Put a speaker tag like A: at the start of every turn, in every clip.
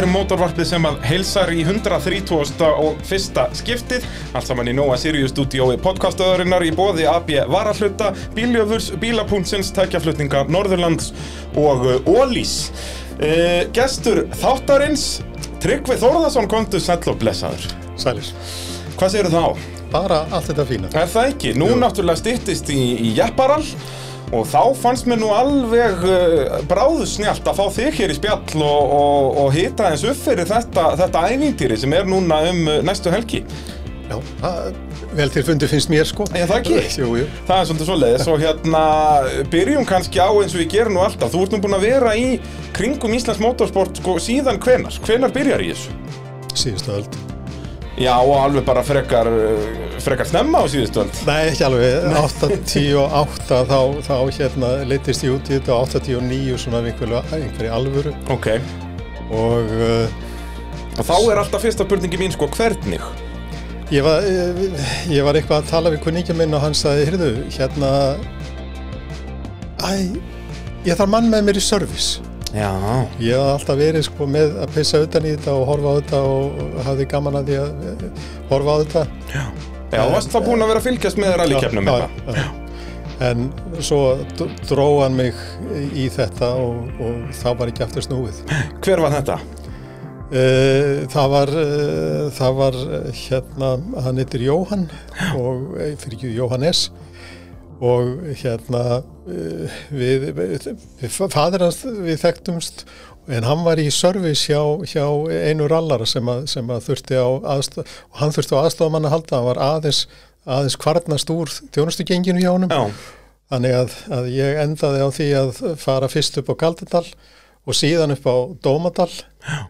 A: er mótorvarpið sem að heilsar í 130. og fyrsta skiptið allt saman í Nóa Sirius stúdiói podcastöðurinnar í bóði AB Varahluta Bíljöfurs, Bílapuntsins, Tækjaflutninga Norðurlands og uh, Ólís uh, Gestur þáttarins Tryggvi Þórðarsson komdu sæll og blessaður
B: Sælis.
A: Hvað segir þá?
B: Bara allt þetta fína.
A: Er það ekki? Nú
B: Jú.
A: náttúrulega styttist í, í Jepparal og þá fannst mér nú alveg uh, bráðusnjált að fá þig hér í spjall og, og, og hita eins upp fyrir þetta, þetta ævintýri sem er núna um uh, næstu helgi.
B: Já, það, vel til fundi finnst mér sko.
A: Er það ekki?
B: Jú, jú.
A: Það er svolítið svoleiðis og hérna byrjum kannski á eins og við gerum nú alltaf. Þú ert nú búin að vera í kringum Íslands motorsport sko, síðan hvenar? Hvenar byrjar í þessu?
B: Síðustu öld.
A: Já, og alveg bara frekar, uh, frekar snemma á síðustu öld.
B: Nei, ekki alveg. 88 þá, þá hérna leytist ég út í þetta og 89 svona einhverju, alvöru
A: Ok.
B: og uh,
A: Og þá er alltaf fyrsta spurningi mín sko, hvernig?
B: ég, var, uh, ég var eitthvað að tala við kunningja minn og hann sagði, heyrðu, hérna, æ, ég þarf mann með mér í service.
A: Já.
B: Ég hef alltaf verið sko með að pissa utan í þetta og horfa á þetta og hafði gaman að því að eh, horfa á þetta.
A: Já, Já varst það búin að vera að fylgjast með rallykefnum
B: Já,
A: eitthvað?
B: En svo d- dró hann mig í þetta og, og þá var ekki aftur snúið.
A: Hver var þetta?
B: Uh, það var, uh, það var hérna, hann heitir Jóhann og eh, fyrir ekki Jóhannes og hérna uh, við, við, við fadir hans við þekktumst en hann var í service hjá, hjá einu rallara sem að, sem að þurfti á aðstof og hann þurfti á aðstofamann að halda, hann var aðeins aðeins kvarnast úr þjónustugenginu hjá
A: Já,
B: Þannig að, að ég endaði á því að fara fyrst upp á Kaldadal og síðan upp á Dómadal Já.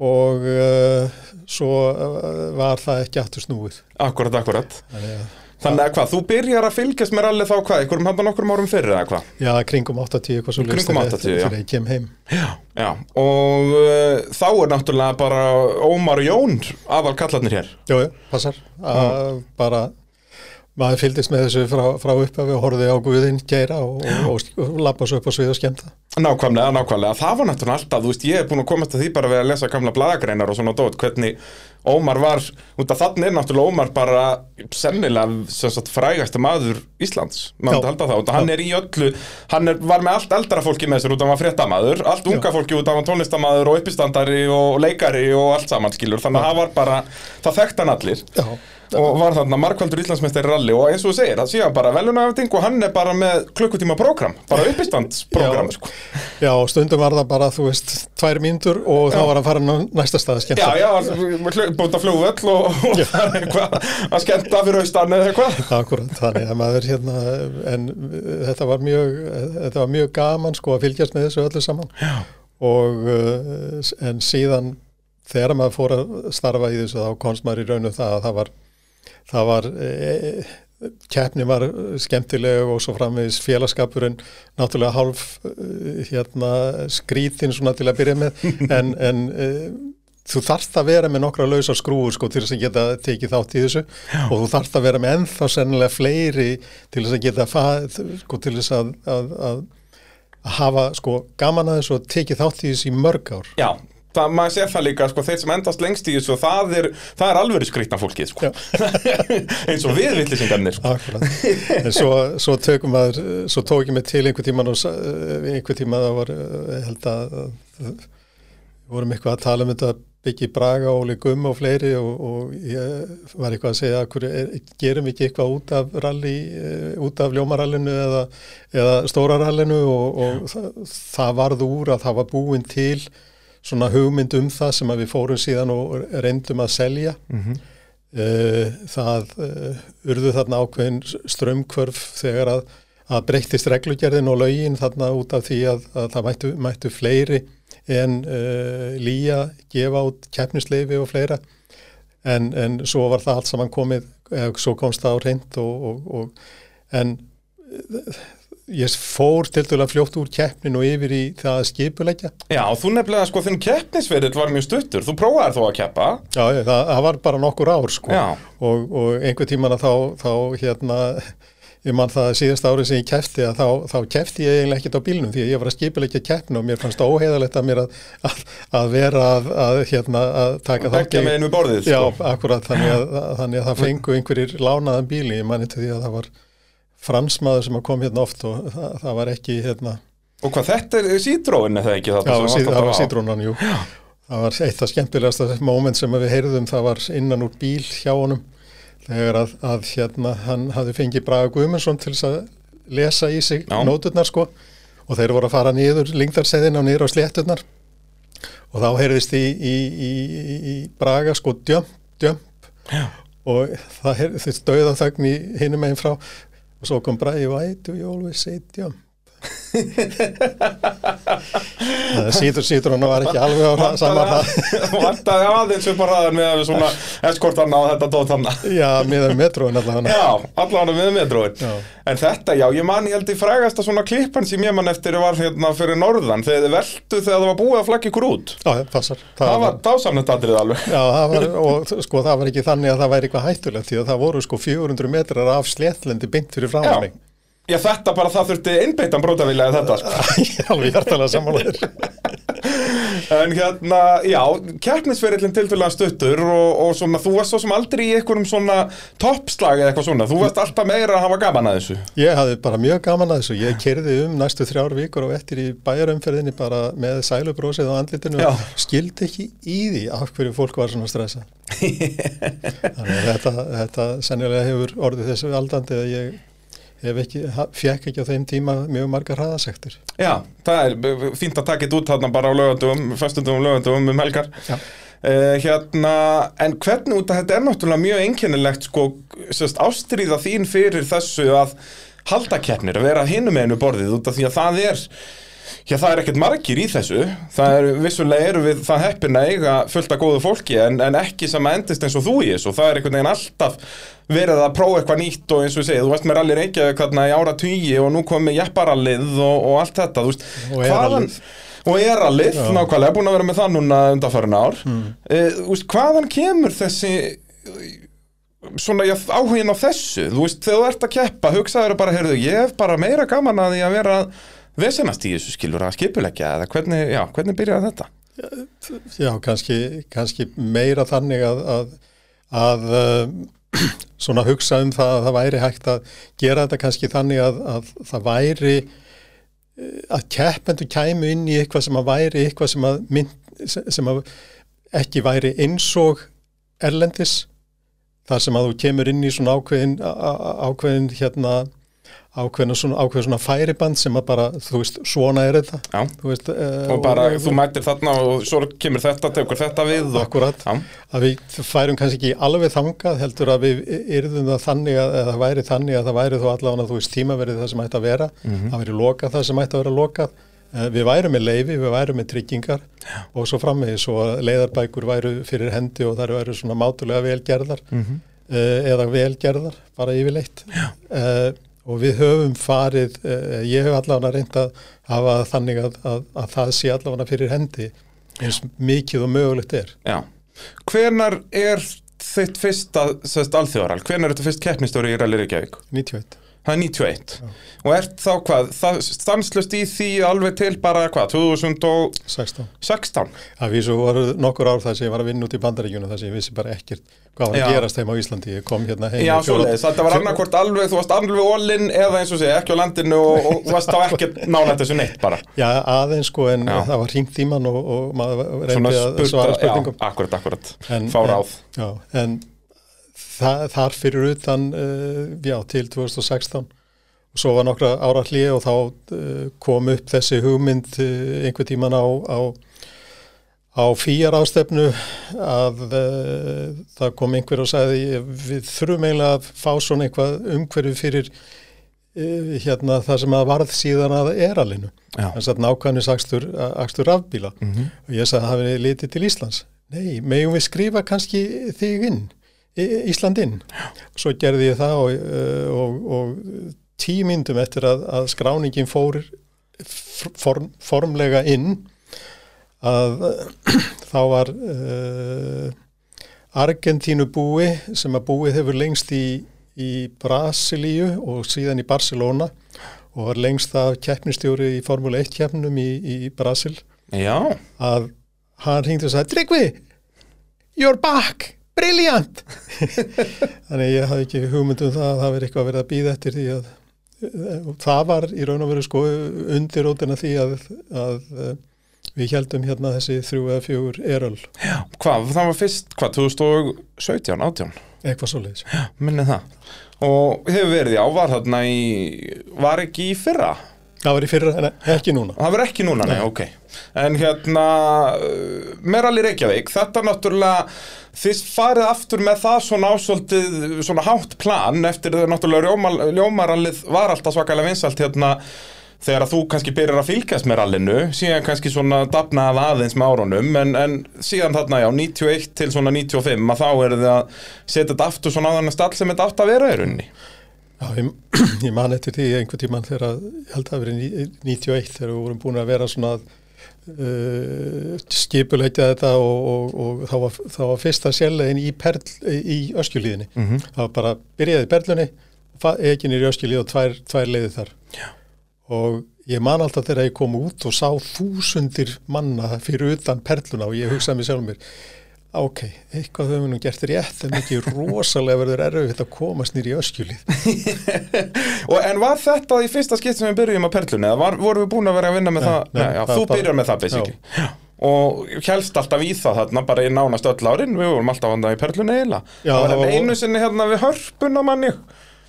B: og uh, svo uh, var það ekki aftur snúið.
A: akkurat, akkurat
B: Þannig að,
A: Þannig að hvað, þú byrjar að fylgjast með rally þá hvað, einhverjum hann nokkrum árum fyrir eða hvað?
B: já, kringum 80 eitthvað svo
A: Kringum 80, já.
B: þegar ég kem heim.
A: Já, já, og uh, þá er náttúrulega bara Ómar og Jón aðal kallarnir hér
B: Jú, jú, passar. Að bara, maður fylgdist með þessu frá, frá upphafi og horfði á Guðinn geira og, og, og, lappa svo upp á svið og skemmta.
A: Nákvæmlega, nákvæmlega, það var náttúrulega alltaf, þú veist, ég er búin að komast að því bara við að lesa gamla bladagreinar og svona dót, hvernig Ómar var, út af þannig er náttúrulega Ómar bara sennilega frægasta maður Íslands, maður
B: Já.
A: halda það, út af hann er í öllu, hann er, var með allt eldra fólki með sér út af hann var fréttamaður, allt unga fólki út af hann tónlistamaður og uppistandari og leikari og allt saman skilur, þannig að það var bara, það þekkt hann allir.
B: Já,
A: og var þarna markvældur Íslandsmeistari í rally og eins og þú segir, það sé hann bara velunafting og hann er bara með klukkutíma prógram, bara uppistandsprógram,
B: Já.
A: sko.
B: já, stundum var það bara, þú veist, tvær mínútur og þá
A: Já.
B: var hann farin á næsta stað að skemmta.
A: Já, já, búin að flugvöll og, og það er eitthvað að skemmta fyrir austan eða eitthvað.
B: Akkurat, þannig að maður hérna, en þetta var mjög, þetta var mjög gaman sko að fylgjast með þessu öllu saman
A: Já.
B: og uh, en síðan þegar maður fór að starfa í þessu þá komst maður í raunum það að það var, það var e, keppni var skemmtileg og svo framvegis félagskapurinn náttúrulega hálf uh, hérna skrítin svona til að byrja með en, en uh, þú þarft að vera með nokkra lausa skrúur sko til þess að geta tekið þátt í þessu Já. og þú þarft að vera með ennþá sennilega fleiri til þess að geta fað, sko til þess að, að, að, hafa sko gaman að þessu og tekið þátt í þessu í mörg ár.
A: Já, það, maður sér það líka, sko, þeir sem endast lengst í þessu, það er, það er alveg skrýtna fólkið, sko. eins og við villisingarnir, sko.
B: Akkurat. En svo, svo tökum maður, svo tók ég mig til einhver og sa- einhver tíma það var, eh, ég held að, við vorum eitthvað að tala um þetta byggi Braga og Óli Gumm og fleiri og, og ég var eitthvað að segja að er, gerum við ekki eitthvað út af rally, eh, út af ljómarallinu eða, eða stórarallinu og, og það, það varð úr að það var búin til svona hugmynd um það sem við fórum síðan og reyndum að selja. Eh, það uh, urðu þarna ákveðin strömmkvörf þegar að, að breyttist reglugerðin og lögin þarna út af því að, að það mættu, mættu fleiri en uh, lýja gefa át keppnisleifi og fleira. En, en svo var það allt saman komið eða svo komst það á reynd og, og, og en ég fór til dæla fljótt úr keppnin og yfir í það að skipuleggja
A: Já, þú nefnilega, sko, þinn keppnisverill var mjög stuttur, þú prófaðir þó að keppa.
B: Já, já, það, það var bara nokkur ár sko
A: Já.
B: og, og einhver tíman að þá, þá hérna ég man það að síðast árið sem ég kefti að þá, þá kefti ég eiginlega ekkert á bílnum því að ég var að skipilegja keppna og mér fannst óheðalegt að mér að, að, að vera að, að, hérna, að taka þátt í-
A: megin við borðið,
B: Já,
A: sko.
B: akkurat, þannig að, þannig að það fengu einhverjir lánaðan bíli, ég mani fransmaður sem kom hérna oft og það, það var ekki hérna,
A: Og hvað þetta er Citroen eða ekki?
B: Já,
A: þetta sem
B: síð, það var
A: á?
B: sítrónan, jú. Það var eitt af skemmtilegasta moment sem við heyrðum, það var innan úr bíl hjá honum þegar að, að hérna, hann hafði fengið Braga Guðmundsson til þess að lesa í sig
A: Já.
B: nóturnar sko. Og þeir voru að fara niður lingdarseðin og niður á slétturnar. Og þá heyrðist í, í, í, í, í Braga sko djömp, djömp.
A: Já.
B: og það heyrðist dauða þögn í hinum einn frá og svo kom Bragi, why do you always Það sítur, sítur hann var ekki alveg á hra- sama hrað
A: Vantaði aðeins upp á hraðan með svona eskortan á þetta dót hann
B: Já, miðan metróin allavega
A: Já, allavega með metróin.
B: Já.
A: En þetta, já, ég man ég held í frægasta svona klippan sem ég man eftir var hérna fyrir norðan þegar þið veltu þegar það var búið að flagga ykkur út.
B: Já, það passar.
A: Það var dásamnett atrið alveg.
B: Já, það var, og sko það var ekki þannig að það væri eitthvað hættulegt því að það voru sko 400 metrar af sléttlendi bynt fyrir frá
A: Já. þetta bara það þurfti einbeittan brótavilja þetta sko.
B: Ég er alveg hjartalega sammálaður
A: En hérna, já, keppnisferillin tildulega stuttur og, og svona, þú varst svo sem aldrei í einhverjum svona toppslag eða eitthvað svona, þú varst alltaf meira að hafa gaman að þessu
B: Ég hafði bara mjög gaman að þessu Ég kerði um næstu þrjár vikur og eftir í bæjarumferðinni bara með sælubrósið á andlitinu
A: Já.
B: og skildi ekki í því af hverju fólk var svona stressa Þannig að þetta, þetta hef ekki, fékk ekki á þeim tíma mjög margar hraðasektir
A: Já, það er fínt að taka þetta út þarna bara á lögandum, föstundum og lögandum um helgar
B: Já.
A: Uh, hérna, en hvernig út að þetta er náttúrulega mjög einkennilegt sko, sérst, ástríða þín fyrir þessu að halda keppnir, að vera hinum einu borðið út af því að það er Já, það er ekkert margir í þessu. Það er, vissulega eru við það heppin að eiga fullt af góðu fólki en, en ekki sem að endist eins og þú í þessu það er einhvern veginn alltaf verið að prófa eitthvað nýtt og eins og ég segi, þú varst með ralli Reykjavík þarna í ára tugi og nú komið jepparallið og, og allt þetta, þú veist.
B: Og
A: hvaðan-
B: erallið, Já.
A: nákvæmlega, búin að vera með það núna undanfærin ár. Mm. þú veist, hvaðan kemur þessi svona áhugin á þessu? Þú veist, þegar þú ert að keppa, hugsaður bara heyrðu, ég hef bara meira gaman að því að vera vesenast í þessu skilur að skipuleggja eða hvernig, já, hvernig byrjaði þetta?
B: Já, kannski, kannski meira þannig að, að, að uh, svona hugsa um það að það væri hægt að gera þetta kannski þannig að, að það væri eh, að keppendur kæmu inn í eitthvað sem að væri eitthvað sem að, mynd, sem að ekki væri eins og erlendis þar sem að þú kemur inn í svona ákveðin, ákveðin hérna ákveðin svona, ákveðin svona færiband sem að bara, þú veist, svona er þetta.
A: Já,
B: þú veist, uh,
A: og bara þú mætir þarna og svo kemur þetta, tekur þetta við og,
B: Akkurat,
A: Já.
B: að við færum kannski ekki alveg þangað heldur að við yrðum það þannig að, að það væri þannig að það væri þó allavega þú veist tímaverið það sem ætti að vera. Það væri lokað það sem ætti að vera lokað. Eh, við værum með leifi, við værum með tryggingar Já. og svo framvegis og leiðarbækur væru fyrir hendi og þar væru svona mátulega velgerðar
A: Mhm.
B: uh, eða velgerðar, bara yfirleitt. Uh, og við höfum farið uh, ég hef allavega reynd að hafa þannig að, að, að það sé allavega fyrir hendi eins mikið og mögulegt er
A: Já. Hvenar er þitt fyrsta sérst alþjóðaral? Hvenar er þetta fyrst keppnistóri í Rally Reykjavík?
B: 91
A: Það er 91. Og ert þá hvað? Það stanslust í því alveg til bara hvað? 2016?
B: 16. Það vísu voru nokkur ár þar sem ég var að vinna út í bandaríkjunum þar sem ég vissi bara ekkert hvað var
A: Já.
B: að gerast heima á Íslandi. Ég kom hérna heim
A: Já, svoleiðis. Þetta var annarkvort alveg, þú varst alveg ólinn eða eins og segja, ekki á landinu og, og þú varst þá ekkert nálægt þessu neitt bara.
B: Já, aðeins sko en
A: Já.
B: það var hringt í mann og, og maður reyndi að svara
A: já,
B: spurningum.
A: akkurat, akkurat. Fá ráð.
B: Já, en það, þar fyrir utan, uh, já, til 2016 og svo var nokkra ára hlið og þá uh, kom upp þessi hugmynd uh, einhver tíman á, á, á fýjar ástefnu að uh, það kom einhver og sagði við þurfum eiginlega að fá svona eitthvað umhverju fyrir uh, hérna það sem að varð síðan að eralinu. Þess að nákvæmnis akstur, akstur rafbíla.
A: Mhm.
B: og ég sagði að hafi litið til Íslands? Nei, megum við skrifa kannski þig inn Í- Ísland inn. Svo gerði ég það og, uh, og, og tímyndum eftir að, að skráningin fór form, formlega inn að þá var uh, Argentínu búi sem að búið hefur lengst í, í Brasilíu og síðan í Barcelona og var lengst af keppnistjóri í Formule 1 keppnum í, í Brasil.
A: Já,
B: að hann hringdi og sagði Tryggvi, you're back brilliant! Þannig ég hafði ekki hugmyndum það að það veri eitthvað verið að býða eftir því að og það var í raun og veru sko undir rótina því að, að eh, við heldum hérna þessi þrjú eða fjögur eröl
A: hvað, það var fyrst, hvað, 2017, 18
B: eitthvað svo leiðis
A: minni það. Og hefur verið í ávar þarna í var ekki í fyrra
B: það var í fyrra en ekki núna.
A: Það verður ekki núna, nei, ok. En hérna, uh, með Rally Reykjavík þetta náttúrulega þið farið aftur með það svona ásöldið svona hátt plan eftir það náttúrulega ljóma- ljómarallið var alltaf svakalega vinsalt hérna þegar að þú kannski byrjar að fylgjast með rallinu síðan kannski svona dafnað aðeins með árunum en, en síðan þarna já 91 til svona 95 að þá er þið að setja þetta aftur svona á þannig stall sem þetta átt að vera í rauninni
B: Já, ég, ég man eftir því einhvern tíman þegar að, ég held að það verið ní- 91 þegar við vorum búin að vera svona uh, skipulegja þetta og, og, og þá, var, þá var fyrsta sérlegin í, perl, í öskjulíðinni.
A: Mhm.
B: Það var bara byrjaði í perlunni, ekinir í öskjulíð og tvær, tvær leiði þar.
A: Já.
B: Og ég man alltaf þegar ég kom út og sá þúsundir manna fyrir utan perluna og ég hugsaði mig sjálf mér ok, eitthvað höfum við nú gert rétt en ekki rosalega verður erfið að komast nýr í öskjulíð.
A: Og en var þetta í fyrsta skipt sem við byrjum á perlunni eða var, vorum við búin að vera að vinna með
B: Nei,
A: það?
B: nei,
A: já,
B: það
A: þú byrjar með það basically. Og helst alltaf í það þarna bara í nánast öll árin. Við vorum alltaf vandað í perlunni
B: Já,
A: það var einu sinni hérna við hörpuna manni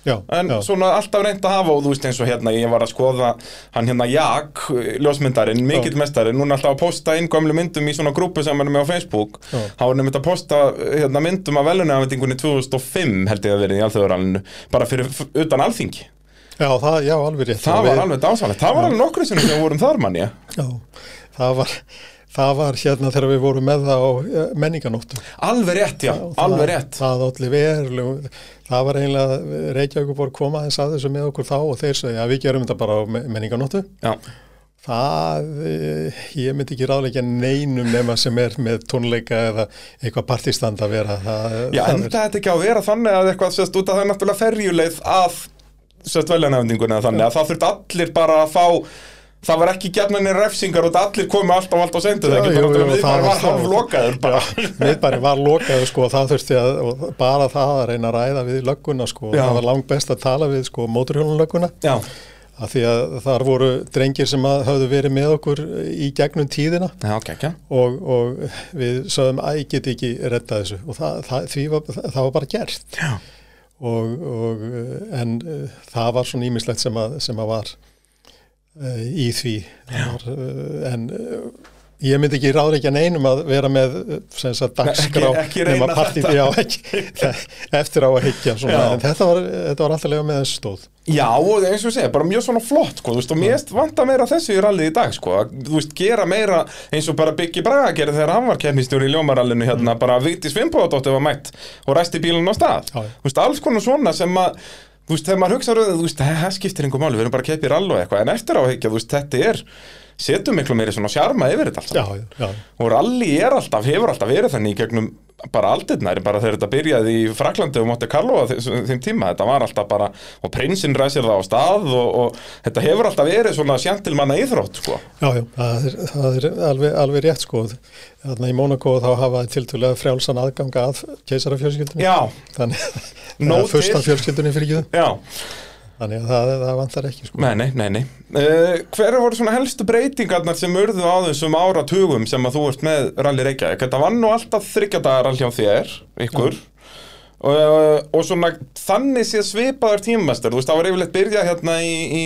B: Já,
A: en
B: já.
A: svona alltaf reynd að hafa og þú veist eins og hérna ég var að skoða hann hérna Jak, ljósmyndarinn, mikill mestarinn núna alltaf að posta inn gömlu myndum í svona grúpu sem hann er með á Facebook. Þá var nefnt að posta hérna, myndum af velunafendingunni 2005 held ég að verið í alþjóðuralinu bara fyrir utan alþingi.
B: Já, það, já, alveg rétt.
A: það var alveg dásalegt, það var alveg nokkru sem við vorum þar manni
B: Já, það var, það var hérna þegar við vorum með það á eh, menninganóttu.
A: alveg rétt já,
B: Og
A: alveg
B: það,
A: rétt
B: Það allir verulegu, það var eiginlega, Reykjavík koma þess að þessu með okkur þá og þeir segja að við gerum þetta bara á me- menninganóttu.
A: já,
B: Það, eh, ég myndi ekki ráðleika neinum nema sem er með tónleika eða eitthvað partistand að vera. Það,
A: já
B: það
A: enda þetta ekki á að vera þannig að eitthvað sérst út að það er náttúrulega ferjuleið að sérst velunafendingunni þannig að það þurft allir bara að fá það var ekki gefnanir refsingar og allir komu alltaf alltaf sendu það bara
B: var
A: var
B: það.
A: hálf lokaður bara
B: miðbæri var lokaður sko og það þurfti að, bara það að reyna að ræða við lögguna sko,
A: Já.
B: það var langt best að tala við sko móturhjólunlögguna af því að þar voru drengir sem að hafðu verið með okkur í gegnum tíðina.
A: Já, ok, ekki
B: og, og við sögum að ég get ekki redda þessu. Og það, það, því var, það, var bara gert.
A: Já,
B: og, og eh, en uh, það var svona ímislegt sem að, sem að var í því. Uh, en uh, ég myndi ekki ráðreikja neinum að vera með sem sagt dagskrá
A: Ekki- ekki reyna
B: nema partí-
A: þetta.
B: já, ekki, eftir á að higgja en þetta var, var alltaf lega með þessu stóð.
A: Já, og eins og segja, bara mjög svona flott, sko, þú veist, og mér vanta meira þessu í rallið í dag, sko, að, þú veist, gera meira eins og bara Biggi Braga gerði þegar hann var kennistjóri í ljómarallinu hérna, bara Vigdís Fimboðadóttir var mætt og ræsti bílun á stað,
B: já.
A: þú veist, alls konar svona sem að, þú veist, þegar maður hugsa rauðið, þú veist, það skiptir einhver máli, við erum bara að keppi rall og eitthvað, en eftir á að higgja, þú veist, þetta er, setum miklu meiri svona sjarma yfir þetta alltaf.
B: já, já,
A: Og rally er alltaf, hefur alltaf verið þannig í gegnum bara aldirnar, bara þegar þetta byrjaði í Fraklandi og Monte Carlo þeim tíma, þetta var alltaf bara, og prinsinn ræsir það á stað og, og þetta hefur alltaf verið svona sjantilmanna íþrótt, sko.
B: já, já það er, það er alveg, alveg rétt sko þarna í Mónakó þá hafa tiltölulega frjálsan aðganga að keisarafjölskyldunni
A: Já,
B: þannig
A: Nóg
B: að fyrsta
A: til.
B: fjölskyldunni fyrir ekki
A: já,
B: þannig að það, það vantar ekki sko
A: nei, nei, nei, nei. Uh, hver voru svona helstu breytingarnar sem urðu á þessum áratugum sem að þú ert með rally Reykjavík? Þetta var nú alltaf þryggjadagar hjá þér, ykkur. Uh, og svona þannig sé svipaður tímastur, þú veist, það var yfirleitt byrjað hérna í, í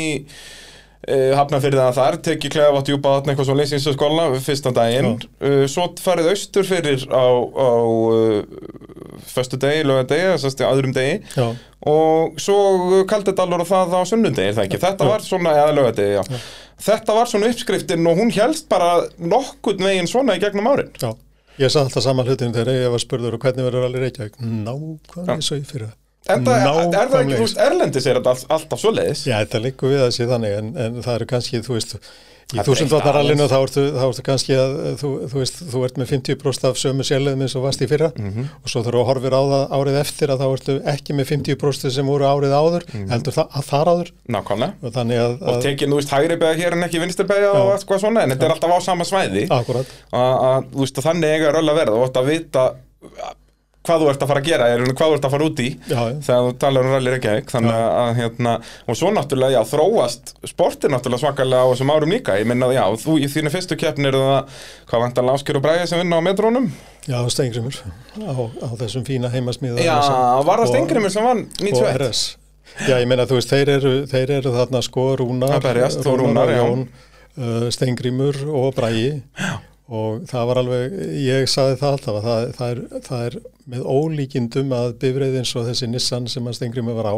A: uh, hafnafyrðina þar, tekið klefa átt júpa þarna eitthvað svo leysins að skóla fyrsta daginn, uh, svo farið austur fyrir á, á uh, degi, löga degi, þess að öðrum degi.
B: Já,
A: og svo kaldidalur og það á sunnundegi, það ekki, þetta var svona, eða löga degi, já. Þetta var svona uppskriftin og hún helst bara nokkurn veginn svona í gegnum árin.
B: já. Ég sagði alltaf saman hlutin þegar ég var spurður og hvernig verður allir reykjavík? Nákvæmlega eins og ég fyrir
A: En það, er það ekki, þú veist, Erlendis er all, alltaf svo leiðis?
B: Já, þetta liggur við að sé þannig en, en það eru kannski, þú veist, Í
A: Að
B: þúsundvatnarallinu
A: breyta
B: þá ertu, kannski að þú, þú veist, þú ert með 50% af sömu sérleðum eins og varst í fyrra
A: Mhm.
B: og svo þegar þú horfir á það árið eftir að þá ertu ekki með 50% sem voru árið áður heldur það að þar áður.
A: Nákvæmlega.
B: Og þannig að,
A: Mhm. og
B: að
A: tekið, þú veist, hægri beigja hér en ekki vinstri beigja og allt hvað svona, en þetta er alltaf á sama svæði.
B: Akkurat,
A: að, að, að að hvað þú ert að fara að gera, er, hvað þú ert að fara út í
B: já, já,
A: þegar þú talar um rally Reykjavík þannig að, hérna, og svo náttúrulega, já, þróast sportir náttúrulega svakalega á þessum árum líka ég minna, já, þú í þínu fyrstu keppni eru það, hvað vantar Láskjör og Bræði sem vinna á metrónum?
B: já, Steingrimur á, á þessum fína heimasmíða
A: Já, var það Stengrimur sem vann
B: og
A: 91?
B: RS Já, ég meina, þú veist, þeir eru, þeir eru þarna sko Rúnar,
A: Rúnar, já.
B: Jón, uh, Steingrímur og Bræi já. Og það var alveg, ég saði það alltaf að það, það, er, það er með ólíkindum að bifreið eins og þessi Nissan sem að Steingrímur var á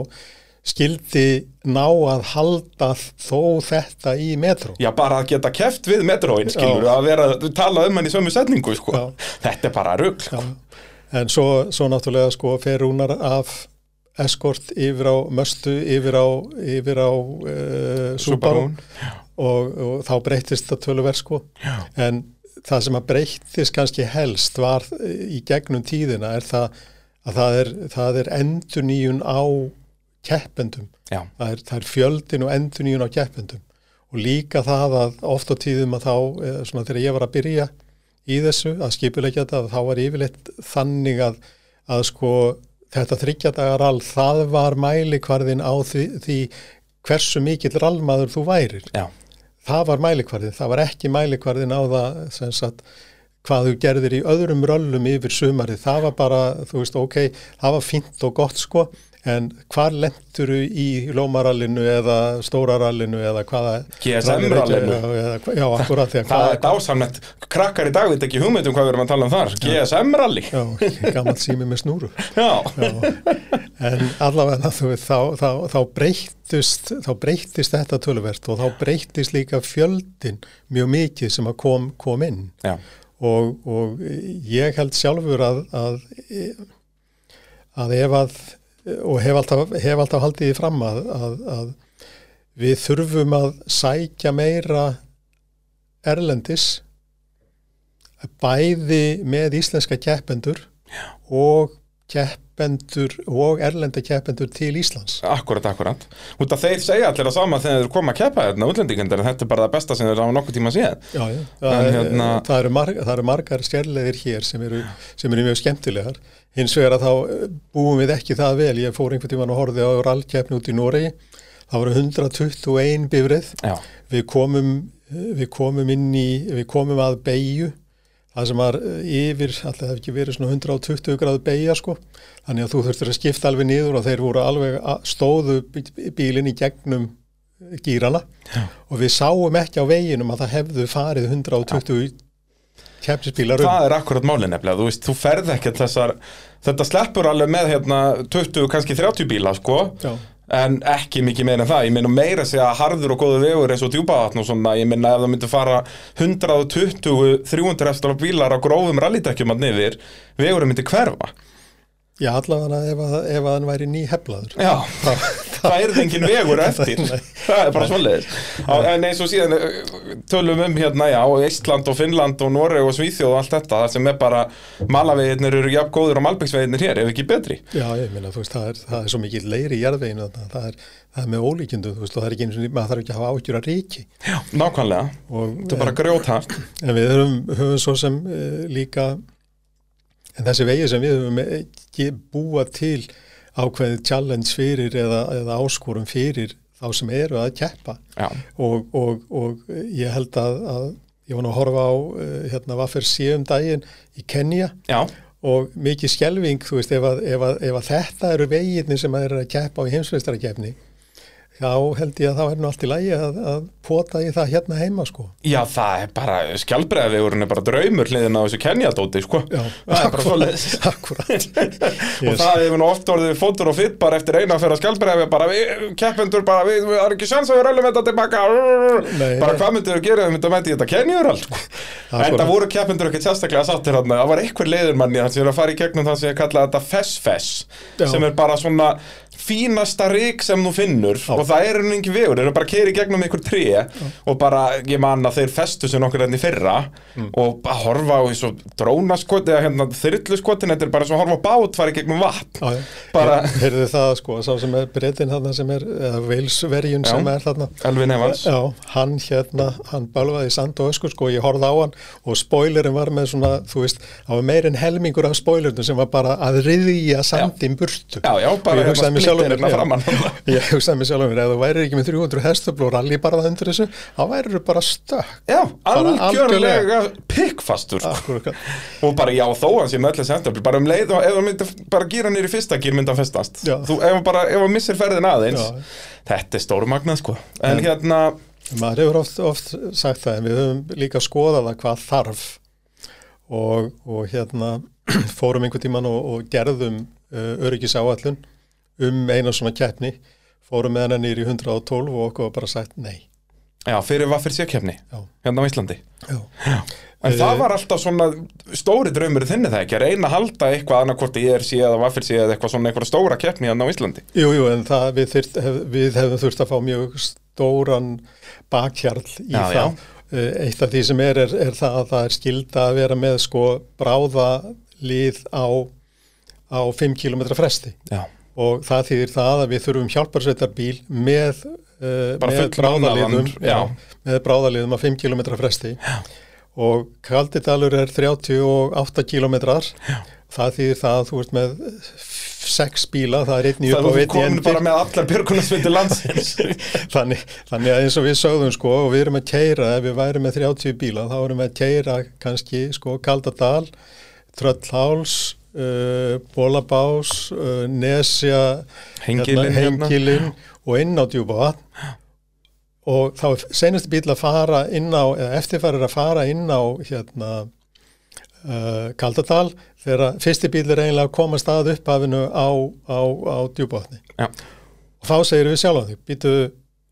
B: skildi ná að halda þó þetta í metró.
A: Já, bara að geta keft við metróin, skilur, að vera, tala um hann í sömu setningu, sko.
B: Já.
A: Þetta er bara rugg, sko.
B: Já. En svo, svo náttúrulega sko fer Rúnar af eskort yfir á Möstu, yfir á, yfir á uh, Subaru og, og þá breytist það tölverð sko
A: Já.
B: en það sem að breytist kannski helst var í gegnum tíðina er það að það er, það er endur nýjun á keppendum. Það er, það er fjöldin og endur nýjun á keppendum. Og líka það að oft á tíðum að þá, eða svona þegar ég var að byrja í þessu að skipulegja þetta þá var yfirleitt þannig að, að sko þetta þryggjadagar all það var mælikvarðin á því, því hversu mikill rallmaður þú værir.
A: Já,
B: það var mælikvarðin, það var ekki mælikvarðin á það sem sagt hvað þú gerðir í öðrum röllum yfir sumarið, það var bara, þú veist, ok það var fínt og gott sko en hvar lenduru í lómarallinu eða stórarallinu eða hvaða
A: GSM-rallinu.
B: já, akkurat þegar
A: það er dásamlegt. Krakkar í dag veit ekki hugmynd um hvað við erum að tala um þar. GSM-rally.
B: já, gammalt sími með snúru
A: Já.
B: Já, en allavega þú þá, þá, þá breyttist þá breyttist þetta töluvert og þá breyttist líka fjöldin mjög mikið sem að kom, kom inn
A: Já.
B: og, og ég held sjálfur að að, að ef að og hef alltaf, hef alltaf haldið því fram að, að, að við þurfum að sækja meira erlendis bæði með íslenska keppendur og keppendur og erlenda keppendur til Íslands
A: Akkurat, akkurat. Út af þeir segja allir að sama þegar þeir koma að keppa hérna útlendingendur en þetta er bara það besta sem þeir hafa nokkuð tíma séð.
B: Já, já. Það,
A: En hérna-
B: það, eru marg, það eru margar sérleðir hér sem eru, sem eru mjög skemmtilegar. Hins vegar að þá eh, búum við ekki það vel. Ég fór einhvern tíman og horfði á rallkeppni út í Noregi. Það voru 121 bifrið.
A: Já.
B: Við komum, við komum inn í, við komum að beigju. Það sem var eh, yfir, alltaf hef ekki verið svona 120 gráðu beigja sko. Þannig að þú þurftir að skipta alveg niður og þeir voru alveg stóðu bí- bílinn í gegnum gýrana Já. og við sáum ekki á veginum að það hefðu farið 120 keppnisbílar um.
A: Það er akkurat málið nefnilega, þú veist, þú ferð ekkert þessar, þetta sleppur alveg með hérna 20, kannski 30 bíla, sko,
B: Já.
A: En ekki mikið meira en það, ég meina meira segja harður og góðu vegur eins og djúpavatn og svona, ég meina ef það myndi fara 120, 300 eftir bílar á grófum rallydækjum að niður, vegurinn myndi hverfa.
B: Já, allavega ef, að- hann væri ný heflaður.
A: Já, það er engin vegur eftir. Það er bara svoleiðis. Á- En eins og síðan eh, tölum um hérna, já, Ísland og Finnland og Noreg og Svíþjóð og allt þetta, það sem er bara malaveginir eru jafn góður og malbyggsveginir hér, ef ekki betri.
B: Já, ég meina, þú veist, það er, það er svo mikið leiri í jarðveginu það er, það er með ólíkjöndu, þú veist, og það er ekki eins og maður þarf ekki að hafa áhyggjur að ríki.
A: Já, nákvæmlega,
B: Og,
A: þetta er bara grjóthart.
B: En við höfum, höfum svo sem uh, líka, en þessi vegi sem við höfum ekki búa til ákveðið challenge fyrir eða, eða áskorum fyrir þá sem eru að keppa. Og, og, og ég held að, að ég var nú að horfa á uh, hérna Vaffer síðum daginn í Kenya
A: já,
B: og mikið skelving, þú veist, ef að, ef að, ef að þetta eru veginni sem að eru að keppa á í heimsveistarkeppni þá held ég að er nú allt í lagi að, að pota í það hérna heima, sko.
A: já, það er bara skjálbreiðavegurinn er bara draumur hliðin á þessu kenjaldóti, sko
B: Já,
A: Það er bara svoleiðis
B: Akkurat.
A: og það hefur nú oft orðið fótur og fitt bara eftir eina að skjálbreiði bara við, keppendur bara, við, við erum ekki sjans að við röllum þetta tilbaka
B: Nei,
A: bara hvað myndir þú gera þú myndir að þetta kenjur allt sko. en
B: Akkurat.
A: það voru keppendur ekkert sérstaklega sáttir þarna það var einhver leiður manni sem er að fara í gegnum það sem ég kalla þetta fess-fess
B: Já.
A: sem er bara svona fínasta rík sem þú finnur og það er henni ekki vegur, þeir eru bara að keiri gegnum einhver tré og bara, ég man að þeir festu sér nokkur enn í fyrra og bara horfa á þessu drónaskot eða hérna þyrluskotin, þetta er bara svo að horfa á bát fara í gegnum vatn.
B: Já, já.
A: Bara-
B: Heyrðu það sko, sá sem er breytin þarna sem er, eða veilsverjun sem er þarna.
A: Elvin Evans.
B: Já, hann hérna, hann bölvaði í sand og öskur sko, ég horfði á hann og spoilerin var með svona, þú veist, það var meir en helmingur af spoilerinu sem var bara að riðja sandin burtu.
A: Já, já,
B: ég
A: hérna
B: mér sjálfum
A: splitterinn að
B: já,
A: framan.
B: ég hugsaði mér sjálfum mér, ef þú væri ekki með 300 hestöfl og rally bara það undir þessu, þá væri bara stökk.
A: Já, algjörlega pikkfastur sko. Og bara já, þó hann sé með öllu sentöfli bara um leið og ef hann myndi bara gýra nýri fyrsta gýr myndi hann festast
B: Já.
A: þú, ef hann missir ferðin aðeins
B: Já.
A: þetta er stórmagnað sko en hérna,
B: Maður hefur oft, oft sagt það en við höfum líka skoðað það hvað þarf og, og hérna fórum einhvern tíman og, og gerðum uh, öryggis áallun um eina svona keppni fórum með hennar nýri 112 og okkur var bara sagt nei.
A: já, fyrir hvað fyrir sérkefni
B: Já.
A: hérna á Íslandi
B: Já.
A: en
B: Eh,
A: það var alltaf svona stóri draumur þinni það ekki, að reyna að halda eitthvað annarkvort í ERC eða Vaffir eða eitthvað svona eitthvað stóra keppni hérna á Íslandi
B: Jú, jú, en það, við, þyrt, hef, við hefum þurft að fá mjög stóran bakhjarl í
A: Já,
B: það. Uh, Eitt af því sem er, er, er það að það er skilda að vera með sko bráða lið á, á 5 km fresti
A: já,
B: og það þýðir það að við þurfum hjálparsveitarbíl með, uh, með bráðaliðum.
A: já.
B: með bráðaliðum á 5 km fresti. Já. og Kaldidalur er 38 km það þýðir það að þú ert með sex bíla, það er einn í
A: það
B: upp á einn í
A: komin
B: endir
A: bara með allar björgunarsviti landsins.
B: Þannig, þannig að eins og við sögðum sko og við erum að keira, ef við værum með 30 bíla þá erum við að keira kannski sko Kaldadal, Tröllháls uh, Bólabás uh, Nesja
A: Hengilinn hérna.
B: Hengilinn og inn á djúbavatn og þá er senasti bíl að fara inn á, eða eftirfærir að fara inn á hérna uh, Kaldadal þegar fyrsti bíl er eiginlega að koma stað upphafinu á, á, á djúbavatni
A: já,
B: og þá segir við sjálf á því, býtu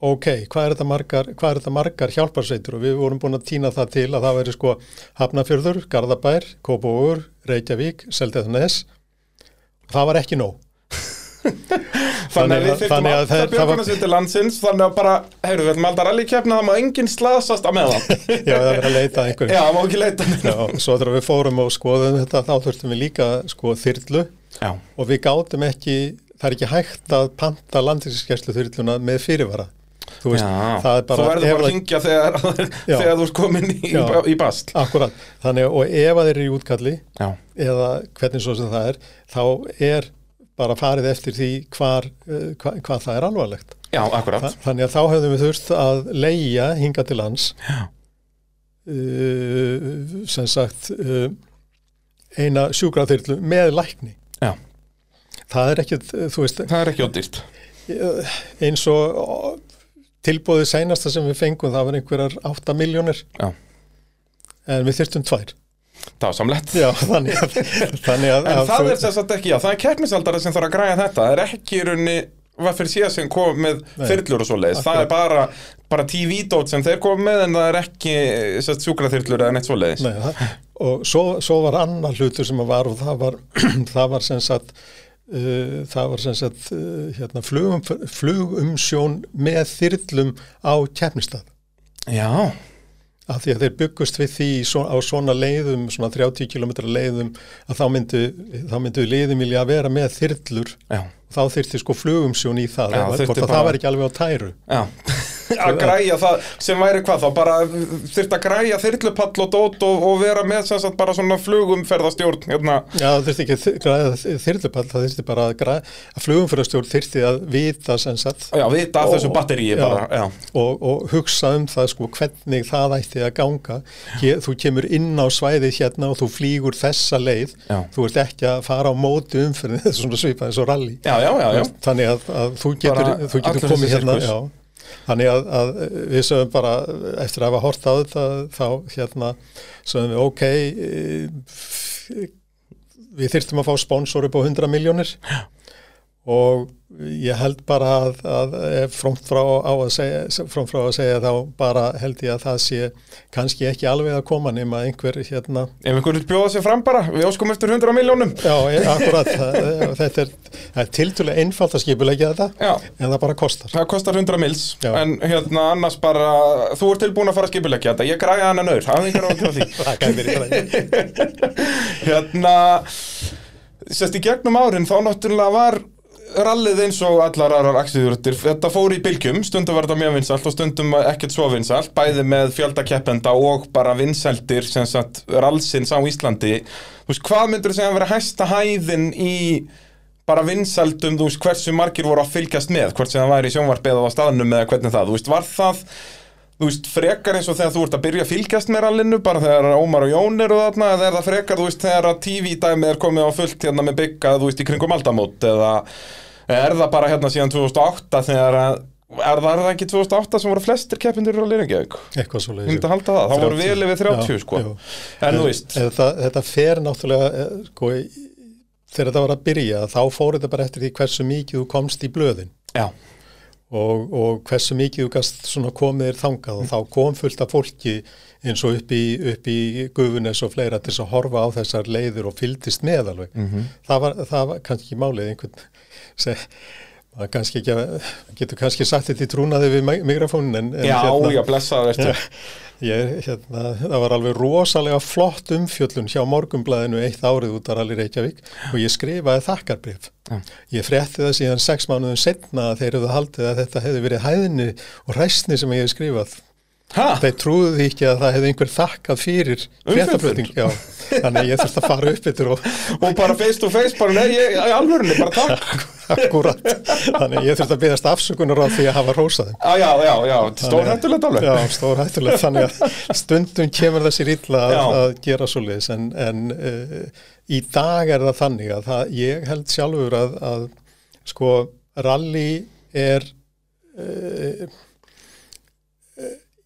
B: ok, hvað er þetta margar, margar hjálparsveitur og við vorum búin að týna það til að það væri sko Hafnafjörður, Garðabær, Kópavóur, Reykjavík, Seldeðnes og það var ekki nóg.
A: Þannig að við
B: að- að
A: alltaf björgunarsviti landsins Þannig að bara, heyrðu, við ætlum aldrei að keppna Það má enginn slaðsast á meðan
B: Já, það verið að leita að einhverju.
A: Já, það má ekki leita
B: Já, svo þegar við fórum og skoðum þetta þá þurftum við líka sko þyrlu
A: Já,
B: og við gátum ekki, það er ekki hægt að panta landinskeslu þyrluna með fyrirvara. Þú veist,
A: Já.
B: það er bara...
A: Þú verður bara að hringja þegar, þegar þú ert komin í,
B: Já.
A: í bast
B: Akkurat, þannig og ef að þeir eru í útkalli
A: Já,
B: eða hvernig svo sem það er þá er bara farið eftir því hvar, uh, hva, hvað það er alvarlegt.
A: já, akkurat
B: Þa, þannig að þá hefðum við þurft að leia hinga til lands uh, sem sagt uh, eina sjúkraþyrlu með lækni.
A: Já.
B: Það er ekkit, uh, þú veist,
A: Það er ekki ódýrt
B: eins og tilbúðið seinasta sem við fengum það var einhverjar 8 miljónir en við þyrftum tvær.
A: Það var samlegt.
B: Já, þannig að, þannig að,
A: En
B: að
A: það er sagt ekki, já, það er keppnisaldari sem þarf að græja þetta. Það er ekki í rauninni hvað fyrir síðan sem kom með
B: Nei.
A: þyrlur og svo leiðis Það er bara, bara TV-dót sem þeir kom með en það er ekki sest, sjúkraþyrlur eða neitt svo leiðis
B: Nei, og svo, svo var annar hlutur sem var og það var, það var sem sagt það var sem sagt uh, hérna, flugum, flugumsjón með þyrlum á keppnistað
A: Já,
B: af því að þeir byggust við því á svona leiðum, svona 30 km leiðum að þá myndu, þá myndu leiðum vilja að vera með þyrlur.
A: Já,
B: þá þyrfti sko flugumsjón í það
A: Já,
B: hvort
A: þyrfti
B: að
A: bara-
B: það var ekki alveg á tæru.
A: Já að græja það sem væri hvað þá bara þurft að græja þyrlupall og dót og, og vera með sem sagt bara svona flugumferðastjórn hérna,
B: Já, það þurfti ekki að græða þyrlupall, það þurfti bara að græða, að flugumfyrastjórn þurfti að vita sem sagt
A: já, vita af þessu batteríi
B: já.
A: bara, já,
B: og, og hugsa um það sko hvernig það ætti að ganga. Hér, þú kemur inn á svæðið hérna og þú flýgur þessa leið,
A: Já.
B: þú ert ekki að fara á móti umfyrir, þetta er svona svipað eins og
A: já, já, já, já.
B: Þannig að, að þú getur, þú getur komið hérna, já. Þannig að, að við sögum bara, eftir að hafa hort á þetta, þá hérna sögum við, ok, e, við þyrftum að fá sponsor upp á 100 miljónir og ég held bara að, að ef frómt frá, á að segja, frómt frá að segja þá bara held ég að það sé kannski ekki alveg að koma nema einhver hérna.
A: Ef einhver vil bjóða sér fram bara, við áskum eftir 100 miljónum
B: Já, akkurat, það- þetta er, það er tiltúlega einfalt að skipulegja þetta
A: Já,
B: en það bara kostar.
A: það kostar 100 mils
B: Já.
A: En hérna annars bara, þú ert tilbúin að fara að skipulegja þetta. Ég græði hann en auður, hafði ykkur á því.
B: Það.
A: Hérna, sérst í gegnum árin þá náttúrulega var rallið eins og allar aðrar aksíðuruttir þetta fór í bylgjum, stundum var þetta mjög vinsalt og stundum ekkert svo vinsalt bæði með fjöldakeppenda og bara vinsaldir sem sagt rallsins á Íslandi. Þú veist, hvað myndur þú segja að vera hæsta hæðin í bara vinsaldum, þú veist, hversu margir voru að fylgjast með, hvort sem það væri í sjónvarpið eða á staðnum eða hvernig það, þú veist, var það þú veist, frekar eins og þegar þú ert að byrja að fylgjast með rallinu, bara þegar Ómar og Jón eru þarna, eða er það frekar, þú veist, þegar að TV-dæmi er komið á fullt hérna með bygga, þú veist, í kringum aldamót, eða er það bara hérna síðan 2008 þegar að, er það, er það ekki 2008 sem voru flestir keppindur í ekki?
B: Eitthvað svo
A: Ég myndi að halda það, það voru
B: 30.
A: vel yfir 30,
B: Já,
A: sko.
B: já.
A: En þú veist,
B: Þetta, þetta fer náttúrulega, eh, sko, þegar þetta var að byrja, þá fór þetta bara eftir því hversu mikið þú komst í blöðin
A: já,
B: og, og hversu mikið þú gast svona komið þér þangað og þá kom fullt af fólki eins og upp í, upp í gufunes og fleira til að horfa á þessar leiður og fylgdist með alveg. það, var, það var kannski málið einhvern seg, maður kannski ekki að, getur kannski sagt þetta í trúnaði við mi- mikrofónin en, en
A: já,
B: hérna,
A: já, blessaður.
B: Ég, hérna, það var alveg rosalega flott umfjöllun hjá morgumblæðinu eitt árið út af Rally Reykjavík og ég skrifaði þakkarbrif. Ég frétti það síðan sex mánuðum setna þeir hefðu haldið að þetta hefði verið hæðinni og ræstni sem ég hef skrifað.
A: Ha?
B: Þeir trúðu því ekki að það hefði einhver þakkað fyrir fréttaflutning. Þannig ég þurfti að fara upp yfir og
A: Og bara face to face, bara, nei, ég, í alvörunni, bara takk.
B: akkurat. Þannig ég þurfti að byggast afsökunar á því að hafa rósaði.
A: Já, já, já, já, stór hættulegt alveg.
B: Já, stór hættulegt, þannig að stundum kemur það sér illa að, að gera svo leiðis en, en uh, í dag er það þannig að það, ég held sjálfur að, að sko rally er uh,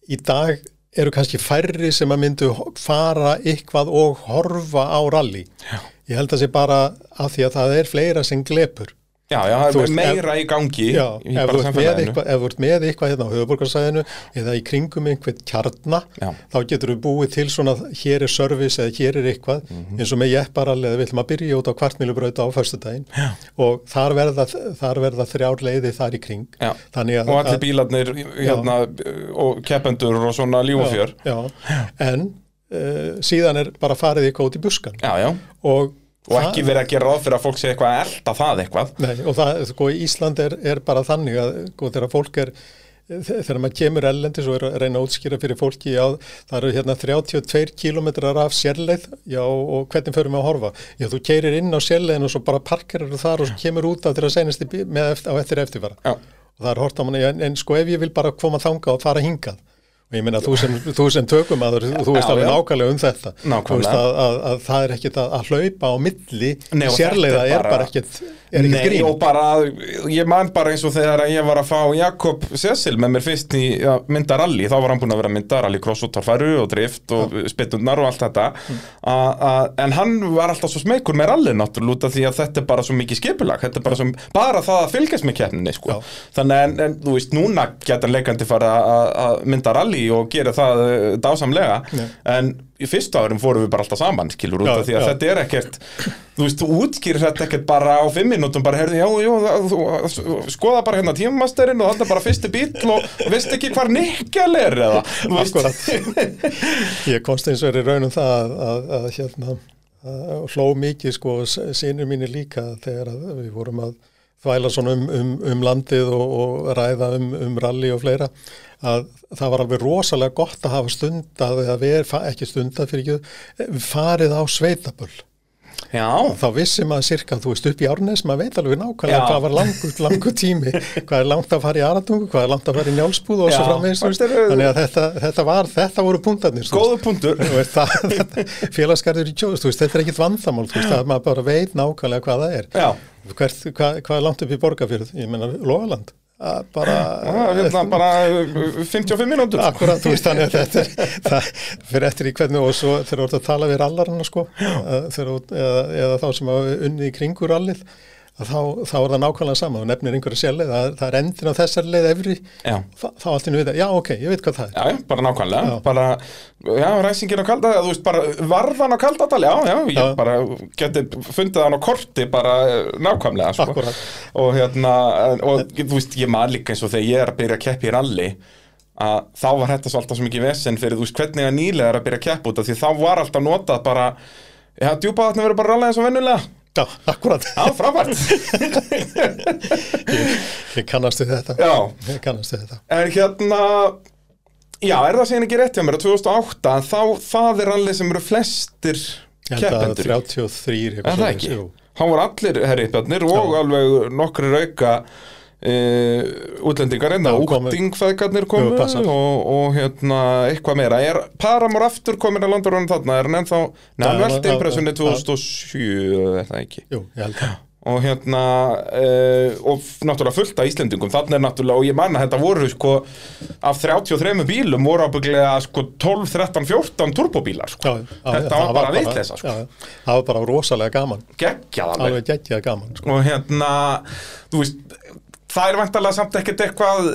B: í dag eru kannski færri sem að myndu fara eitthvað og horfa á rally.
A: Já.
B: Ég held að sé bara af því að það er fleira sem glepur.
A: Já, já, það er meira í gangi
B: Já,
A: í
B: ef
A: bara
B: þú, ert með eitthvað, ef hérna á höfuborgarsæðinu eða í kringum einhvern kjarna
A: Já.
B: þá getur þú búið til svona hér er service eða hér er eitthvað
A: Mhm.
B: eins og með jepparall eða við ætlum að byrja út á kvartmílubrauta á föstudaginn og þar verða, þar verða þrjár leiði þar í kring.
A: Og allir bílarnir hérna, og keppendur og svona
B: já, en uh, síðan er bara farið í buskan
A: Já, já.
B: og,
A: Og ekki verið að gera ráð fyrir að fólk sé eitthvað að elda það eitthvað.
B: Nei, og það, sko, Ísland er, er bara þannig að, sko, þegar fólk er þe- þegar maður kemur ellendis og er að reyna að útskýra fyrir fólki, já, það eru hérna 32 kilometrar af sérleið já, og hvernig förum við að horfa já, þú keirir inn á sérleiðin og svo bara parkerar þú þar og kemur út af þeirra senasti bí- með eftir, á eftir eftirfara
A: Já.
B: og það er hort á manni, en, en sko ef ég vil bara koma þanga og fara hingað og ég meina þú sem, þú sem tökumadur þú veist alveg nákvæmlega um þetta.
A: Nákvæmlega.
B: Að, að, að það er ekkit að, að hlaupa á milli
A: Nei, þetta er bara-
B: bara ekkit er ekkit grín.
A: og bara, ég man bara eins og þegar ég var að fá Jakob Cecil með mér fyrst í að mynda rally, þá var hann búinn að vera að mynda rally cross og drift og spytundnar og allt þetta. A, en hann var alltaf svo smeykur með rally náttúrulega út af því að þetta er bara svo mikið skipulag, þetta er bara, svo, bara það að fylgjast með keppninni sko. Þannig en, en þú veist, núna geta leikandi fara að- að rally og gera það uh, dásamlega
B: Já.
A: en í fyrstu árum fórum við bara alltaf saman skilur út af því að
B: já.
A: þetta er ekkert þú veist, þú útskýrir þetta ekkert bara á fimm minútum bara, heyrðu, já, já, þú, skoða bara hérna tímasterinn og þetta bara fyrsti bíl og veist ekki hvar nikkel er eða, þú veist.
B: Ég komst eins og er í raunum það að, að, að hérna hló mikið sko sínir mínir líka þegar við vorum að þvæla svona um, um, um landið og, og ræða um, um rally og fleira að það var alveg rosalega gott að hafa stundað eða verið, ekki stundað fyrir ekki farið á sveitaböll
A: já,
B: þá vissi maður sirka, þú veist upp í Árnes maður veit alveg nákvæmlega
A: Já.
B: hvað var langur, langur tími hvað er langt að fara í Aratungu, hvað er langt að fara í Njálsbúð og
A: Já,
B: svo
A: eru-
B: þannig að þetta, þetta var, þetta voru punktarnir
A: góðu punktur
B: félagsgarður í tjóðust, þú veist, þetta er ekkit vandamál, þú veist, það maður bara veit nákvæmlega hvað það er.
A: já,
B: Hvert, hvað, hvað er langt upp í borgarfjörð? Ég meina, Logaland. Bara,
A: er hérna bara uh, 55 minútur
B: Akkurat, þú veist, þannig að þetta það fyrir eftir í hvernig og svo þegar þú ert að tala við rallarana, sko, þegar, eða, eða þá sem hafa unnið í kringur rallið, að þá, þá er það nákvæmlega sama og nefnir einhverja sérleið, það, það er endin á þessar leið efri, þá, þá allt innu við það, já ok, ég veit hvað það er.
A: Já, bara nákvæmlega,
B: Já.
A: bara, já, ræsingin á Kaldadal, þú veist, bara varðan á Kaldadal, já, já, ég
B: Já.
A: bara geti fundið hann á korti bara eh, nákvæmlega, sko.
B: Akkúrat.
A: Og hérna, og þú veist, ég man líka eins og þegar ég er að byrja að keppa í rally, að þá var þetta svo alltaf svo mikið vesen fyrir, þú veist, hvernig að nýlega er að byrja að keppa út af því þá var alltaf notað bara, já, djúpa þarna verður bara rallið eins og vennulega.
B: Já, akkurat,
A: Já, frábært.
B: ég kannast við þetta,
A: já.
B: ég kannast við þetta.
A: En hérna Já, er það síðan ekki rétt hjá mér að 2008 þá það er allir sem eru flestir
B: Ég held að
A: keppendur
B: 33
A: Er
B: eitthvað
A: það ekki? Hann var allir herriðbjarnir og alveg nokkri rauka uh, útlendingar en
B: Já,
A: það
B: komu-
A: útingfæðgarnir komu
B: Jú,
A: og, og hérna eitthvað meira Er Paramor aftur komin að honum þarna? Er hann ennþá
B: Já, já,
A: impressunni
B: já.
A: 2007 er það ekki
B: Jú, ég held að.
A: og hérna uh, og náttúrulega fullt af Íslendingum þannig er náttúrulega, og ég manna þetta voru sko af 33 bílum voru ábygglega sko 12, 13, 14 turbóbílar sko.
B: Já, já,
A: þetta
B: það
A: var bara vitleysa sko.
B: já, já. Það var bara rosalega gaman,
A: geggjað alveg
B: alveg geggjað gaman, sko.
A: og hérna, þú veist það er vantarlega samt ekkert eitthvað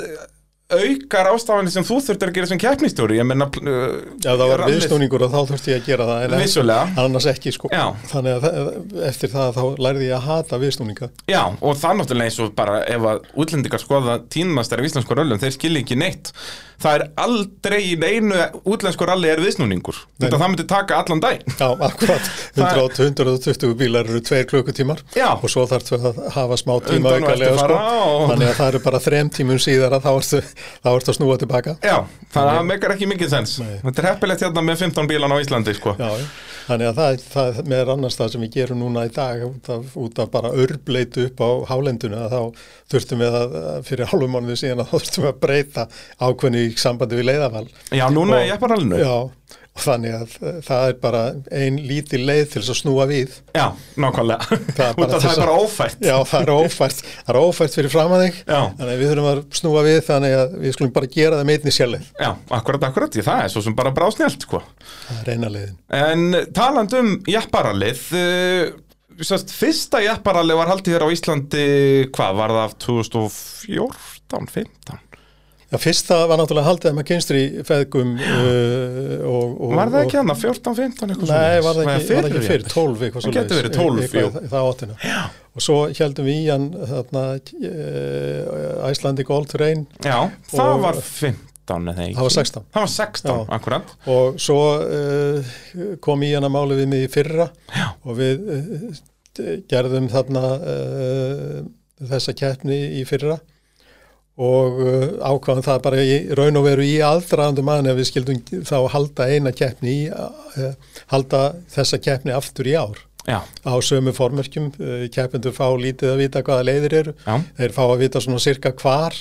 A: aukar ástafanir sem þú þurftir að gera sem keppnistjóri, ég menna uh,
B: Já, það var viðsnúningur og þá þurfti ég að gera það, en
A: Vissulega.
B: annars ekki, sko.
A: Já.
B: Þannig að eftir það þá lærði ég að hata viðsnúninga.
A: Já, og það náttúrulega eins og bara ef að útlendingar skoða tímastæri íslensku röllum, þeir skilja ekki neitt það er aldrei í einu útlensku ralli er viðsnúningur þetta það myndi taka allan dag
B: Já, akkurat, 100 120 bílar eru tveir klukkutímar
A: Já.
B: og svo þarf að hafa smá tíma aukalega, sko.
A: og-
B: Þannig að það eru bara þrem tímum síðar að þá ertu, þá ertu að snúa tilbaka.
A: Já, það meikar ekki mikið sens Þetta er heppilegt hérna með 15 bílan á Íslandi sko.
B: Já, já. Þannig að það, það með annars það sem við gerum núna í dag út af, út af bara örbleitu upp á hálendinu að þá þurftum við að fyrir hálfum mánuði síðan að þurftum við að breyta ákveðni í sambandi við leiðaval
A: Já, núna
B: Og-
A: er ég bara alveg
B: Já, og þannig að eh, það er bara ein lítil leið til þess að snúa við.
A: Já, nákvæmlega.
B: Það er bara
A: það er bara ófært.
B: Já, það er ófært, það er ófært fyrir fram að þig.
A: Já.
B: þannig að við þurfum að snúa við þannig að við skulum bara gera það með einni sjálf
A: Já, akkurat, akkurat, ég, það er svo sem bara brásnjált sko.
B: það er eina leiðin.
A: En talandi um jepparallið uh, sérst, Fyrsta jepparallið var haldið hér á Íslandi Hvað var það af 2014, 15?
B: Já, fyrsta var náttúrulega haldið að maður kynstri feðgum uh, og, og,
A: Var það ekki hann 14, 15 eitthvað
B: Nei, var það ekki, ekki
A: fyrir
B: fyrir,
A: jafnvel?
B: 12 eitthvað
A: Það getur verið 12,
B: eitthvað,
A: jú.
B: það- það áttina. Já. Og svo heldum við í hann þarna uh, Icelandic All Terrain
A: Já, það var 15 eða ekki
B: Það var 16.
A: Það var 16,
B: Já.
A: akkurat
B: og svo uh, kom í hann að máli við mig í fyrra
A: Já.
B: og við uh, gerðum þarna uh, þessa keppni í fyrra og uh, ákvaðum það bara í raun og veru í aðdraðandum aðan ef við skildum þá halda eina keppni í, uh, halda þessa keppni aftur í ár.
A: Já,
B: á sömu formerkjum, uh, keppendur fá lítið að vita hvaða leiðir eru,
A: já.
B: Þeir fá að vita svona cirka hvar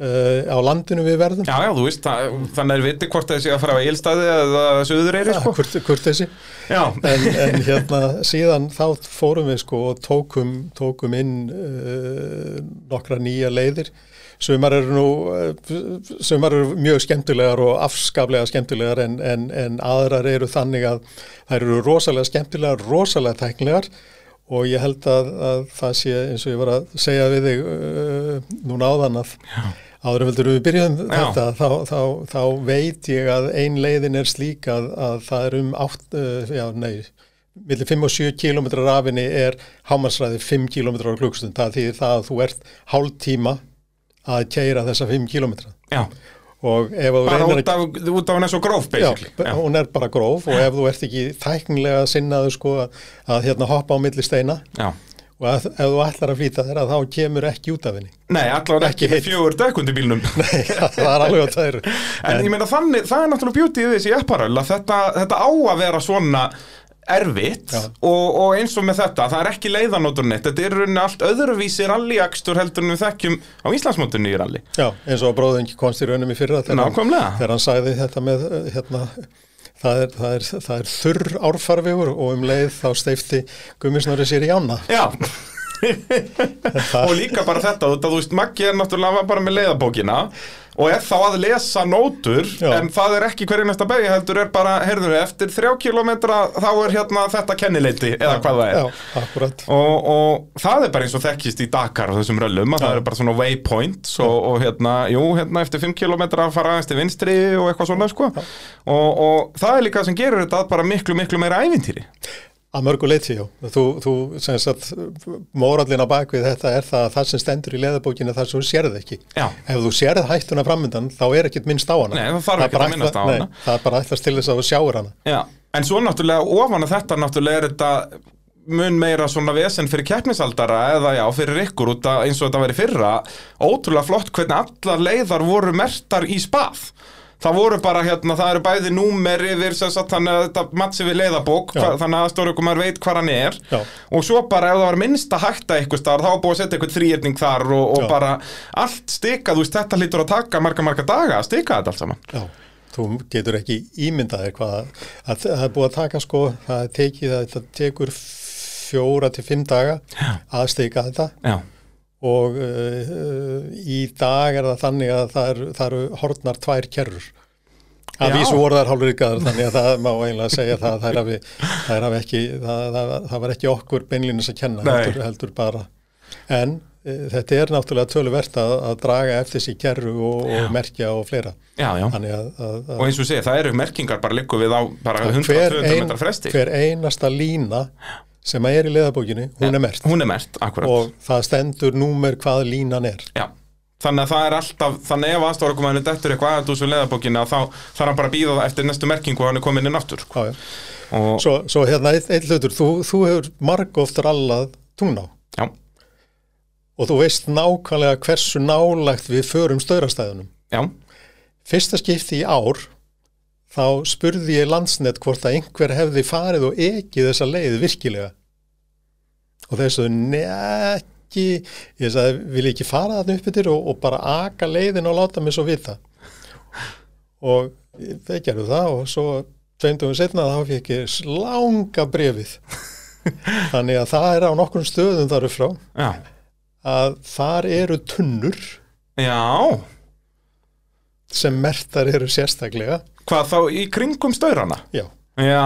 B: uh, á landinu við verðum.
A: Já, já, þú veist, það, þannig er viti hvort þessi að fara á Eilstaði eða Suðureyri, sko.
B: hvort, hvort þessi.
A: Já,
B: en, en hérna síðan þá fórum við sko og tókum, tókum inn uh, nokkra nýja leiðir. Sumar eru nú uh, sumar eru mjög skemmtilegar og afskaplega skemmtilegar en, en, en aðrar eru þannig að þær eru rosalega skemmtilegar, rosalega tæknilegar. Og ég held að, að það sé eins og ég var að segja við þig uh, núna áðan að áður en vildur við byrjum
A: Já.
B: þetta þá, þá, þá veit ég að ein leiðin er slík að, að það er um átt, uh, já nei millir 5 og 7 km rafinni er hámarsræði 5 km á klukkstund það þýðir það að þú ert hálf tíma að keira þessa 5 km
A: já,
B: og ef þú
A: bara út af, út af hann er svo gróf,
B: Já,
A: basically. Já,
B: hún er bara gróf og ef þú ert ekki tæknilega sinnaðu sko að, að hérna hoppa á milli steina
A: já.
B: Og að, ef þú ætlar að flýta að þá kemur ekki út af henni.
A: Nei, allavega ekki
B: Ekki
A: fjögur dökkundi bílnum.
B: Nei, það er alveg að það eru.
A: En, ég meina þannig, það er náttúrulega beauty í þessi jepparöll að þetta, þetta á að vera svona erfitt og, og eins og með þetta, það er ekki leiðanóturnett þetta er rauninni allt öðruvísi rallyakstur heldur en við þekkjum á Íslandsmótunni í rally
B: Já, eins og bróðingi komst í fyrra þegar, hann-
A: Nákvæmlega.
B: þegar hann sagði þetta með uh, hérna, það er, það er, það er þurr árfarvegur og um leið þá steifti gummisnari sér í ána.
A: Já og líka bara þetta, þú, veist, Maggi er náttúrulega bara með leiðabókina og er þá að lesa nótur
B: Já.
A: en það er ekki hverju næsta beigja heldur er bara, heyrðu eftir þrjá kilometra þá er hérna þetta kennileiti eða hvað það er.
B: Já,
A: og, og það er bara eins og þekkist í Dakar og þessum röllum að það eru bara svona waypoints og, og hérna, jú, hérna eftir 5 km að fara aðeins til vinstri og eitthvað svona sko. og, og það er líka sem gerur þetta bara miklu, miklu meira ævintýri
B: Að mörgu leiti, já. Þú, þú sem sagt, mórallin á bakvið þetta er það að það sem stendur í leðabókinu er það sem þú sérð ekki.
A: Já.
B: Ef þú sérð hættuna framöndan, þá er ekkert minnst á hana.
A: Nei, það þarf
B: bara
A: að minnast á hana.
B: Nei, það er bara ætlast til þess að þú sjáur hana.
A: Já. en svo náttúrulega ofan að þetta náttúrulega er þetta mun meira svona vesen fyrir keppnisaldara eða já, fyrir ykkur út að eins og þetta væri fyrra ótrúlega flott hvernig allar leiðar voru mertar í spað það voru bara hérna, það eru bæði númer yfir sem sagt þannig að þetta matsi við leiðabók
B: Já.
A: hva, þannig að stóraukumar veit hvað hann er
B: Já.
A: og svo bara ef það var minnsta hætta eitthvað staðar þá búið að setja eitthvað þrýrning þar og, og
B: Já.
A: bara allt stikað, þú veist þetta hlýtur að taka marga marga daga að stika þetta allt saman
B: Já. Þú getur ekki ímyndaðir hvað að, að það er búið að taka sko, það er tekið að þetta tekur fjóra til fimm daga að steika þetta
A: Já,
B: og uh, í dag er það þannig að það eru, það eru hortnar tvær kerrur. Að vísu voru þær hálfur ykkaður þannig að það má eiginlega segja það að þær hafi, þær hafi ekki það, það, það var ekki okkur beinlínis að kenna heldur, heldur bara. En uh, þetta er náttúrulega töluvert að, að draga eftir sig kerru og, og merkja og fleira.
A: Já, já.
B: Að, að, að
A: Og eins og segja, það eru merkingar bara líku við á bara
B: hver,
A: 100-200
B: ein,
A: metrar fresti.
B: hver einasta lína sem er í leðabókinu, hún er mert
A: Hún er mert, akkurat
B: og það stendur númer hvað línan er
A: Já, þannig að það er alltaf þannig ef aðstofarkumæðinu dettur eitthvað aðeins úr svo leðabókina þá þarf hann bara að býða það eftir næstu merkingu og hann er komin inn aftur sko.
B: Já, já.
A: og,
B: Svo, svo hérna eitt hlutur, þú, þú hefur margóft rallað tungná
A: Já,
B: og þú veist nákvæmlega hversu nálagt við förum stöðrastæðunum.
A: já,
B: Fyrsta skipti í ár þá spurði ég landsnett hvort að einhver hefði farið og ekið þessa leið virkilega. Og þessu nekki, ég sagði, vil ég ekki fara þarna upp yfir og, og bara aka leiðin og láta mig svo vita. Og þeir gerðu það og svo tveimdugum setna þá fikk ég langa brefið. Þannig að það er á nokkrum stöðum þar upp frá
A: já
B: að þar eru tunnur
A: Já,
B: sem mertar eru sérstaklega.
A: Hvað þá í kringum staurana?
B: Já,
A: Já,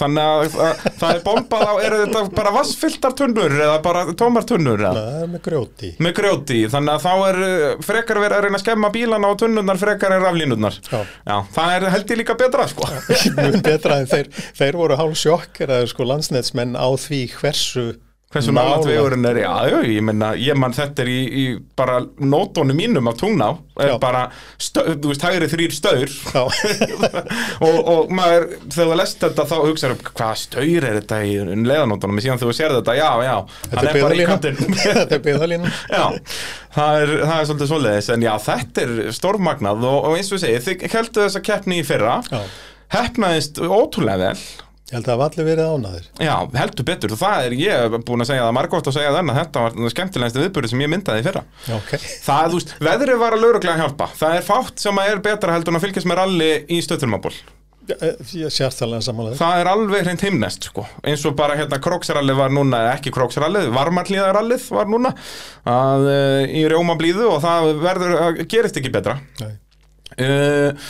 A: þannig að, að það er bombað á, eru þetta bara vassfylltar tunnur eða bara tómar tunnur eða?
B: það er með grjóti.
A: Með grjóti, þannig að þá er uh, frekar verið að reyna að skemma bílana og tunnurnar frekar en raflínurnar.
B: Já.
A: Já, það er held ég líka betra, sko.
B: Mjög betra þeir, þeir voru hálf sjokkeraður sko landsnetsmenn á því hversu
A: Hversu nálægt vegurinn er, já, ég menna, ég mann þetta er í, í bara nótónu mínum af tungná, er
B: Já.
A: bara, stö, þú veist, hægri þrýr staur
B: Já,
A: og, og maður, þegar þú lest þetta þá hugsaður, hvað staur er þetta í leðanótunum, síðan þú sér þetta, já, já,
B: þetta
A: hann
B: er
A: bara í kantinn.
B: þetta er byggðalína.
A: Já, það er, það er svolítið svoleiðis en já, þetta er stórmagnað og, og eins og ég segi, þið heldur þessa keppni í fyrra
B: Já.
A: hefnaðist ótrúlega vel
B: Ég held að það hafa allir verið ánaðir.
A: Já, heldur betur það er, ég búin að segja það margótt að segja þennan, þetta var skemmtilegast viðbörði sem ég myndaði fyrra
B: Já, ok.
A: Það, þú veist, veðrið var að lauruglega hjálpa það er fátt sem að er betra heldur en að fylgjast með ralli í stöðturmaból
B: Ég er sérstæðlega samanlega.
A: það er alveg hreint himnest sko. eins og bara hérna króksrallið var núna ekki króksrallið, varmarlíðarallið var núna að, uh, í rjóma blíðu og það verður, gerist ekki betra
B: Nei.
A: uh,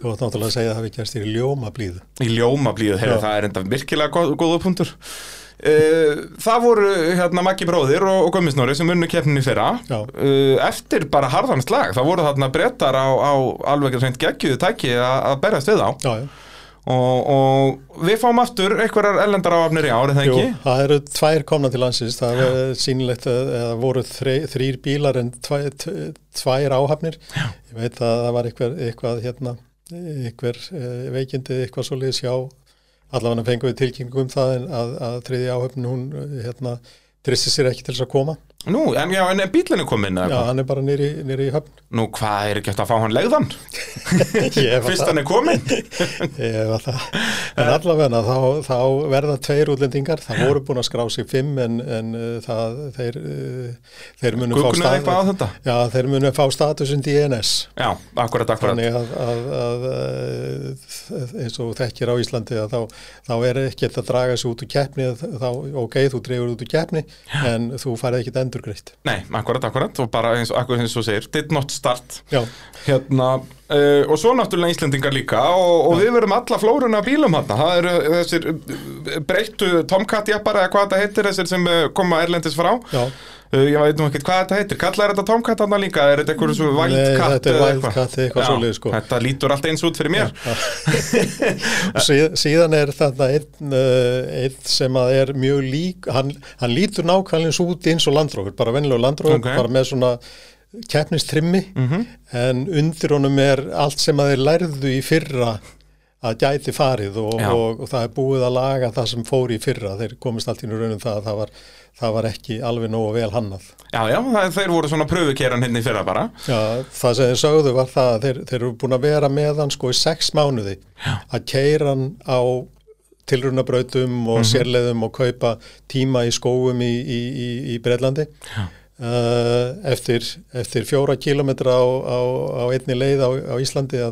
B: Þú átt náttúrulega að segja að það hafi gerst í ljóma blíðu.
A: í ljóma blíðu, heyrðu,
B: Já.
A: það er enda virkilega góð, góða punktur uh, það voru hérna Maggi bróðir og, og Gummisnóri sem unnu keppninni fyrra uh, eftir bara harðan slag það voru þarna brettar á, á alveg hreint geggjuðu tæki að berjast við á
B: Já, já.
A: og, og við fáum aftur einhverjar ellendar áafnir í árið, það
B: Jú,
A: ekki?
B: það eru tvær komna til landsins. Það er sínilegt að að það voru þrýr bílar en tvær áhafnir. Já. Ég veit að það var eitthvað, eitthvað hérna, eitthvað eh, veikindi, eitthvað svo liðs hjá allavega fengum við tilkynningu um það en að, að þriði áhafnin hún eh, hérna, tristi sér ekki til þess að koma.
A: Nú, en já, en bílinn er komin eða
B: Já,
A: hvað?
B: hann er bara nýri, í höfn.
A: Nú, hvað er ekki hægt að fá hann legðan? Fyrst hann er komin?
B: Ég var það. En allavega þá, þá verða tveir útlendingar, það voru búin að skrá sig fimm en, en uh, það, þeir, uh, þeir munu fá
A: eitthvað þetta?
B: Já, þeir munu fá statusin DNS.
A: Já, akkurat, akkurat
B: Þannig að, að, að, að eins og þekkir á Íslandi þá, þá er ekkert að draga sig út úr keppni þá, ok, þú dreifur út úr keppni en þú farið ekkert endur greitt
A: Nei, akkurat, akkurat og bara eins, akkurat eins og segir, did not start.
B: Já,
A: hérna, uh, og svo náttúrulega Íslendingar líka og, og við verum alla flóruna af bílum hérna, það eru þessir uh, breyttu Tomcat jeppar eða hvað þetta heitir þessir sem koma erlendis frá. Uh, ég veit nú ekkert hvað þetta heitir, kallar þetta Tomcat hérna líka, er þetta eitthvað svo
B: Nei,
A: Wildcat
B: þetta er
A: eða
B: Wildcat, eitthvað? svoleiðis, sko.
A: Þetta lítur allt eins út fyrir mér.
B: Síðan er þarna einn, einn sem að er mjög lík, hann, hann lítur nákvæmleins út eins og landrókur, bara vennilega landrókur,
A: Ok.
B: bara með svona keppnistrimmi,
A: Mhm.
B: en undir honum er allt sem að þeir lærðu í fyrra að gæti farið og,
A: Já.
B: og, og það er búið að laga það sem fór í fyrra, þeir komist allt í raunum það að það var, það var ekki alveg nógu vel hannað.
A: Já, já, það, þeir voru svona pröfukeran hérna í fyrra bara
B: Já, það sem þeir sögðu var það að þeir, þeir eru búin að vera með hann sko í sex mánuði Já. að keira hann á tilrunabrautum og sérleðum og kaupa tíma í skóum í, í, í, í Breitlandi uh, eftir, eftir fjóra kilometra á, á, á einni leið á, á Íslandi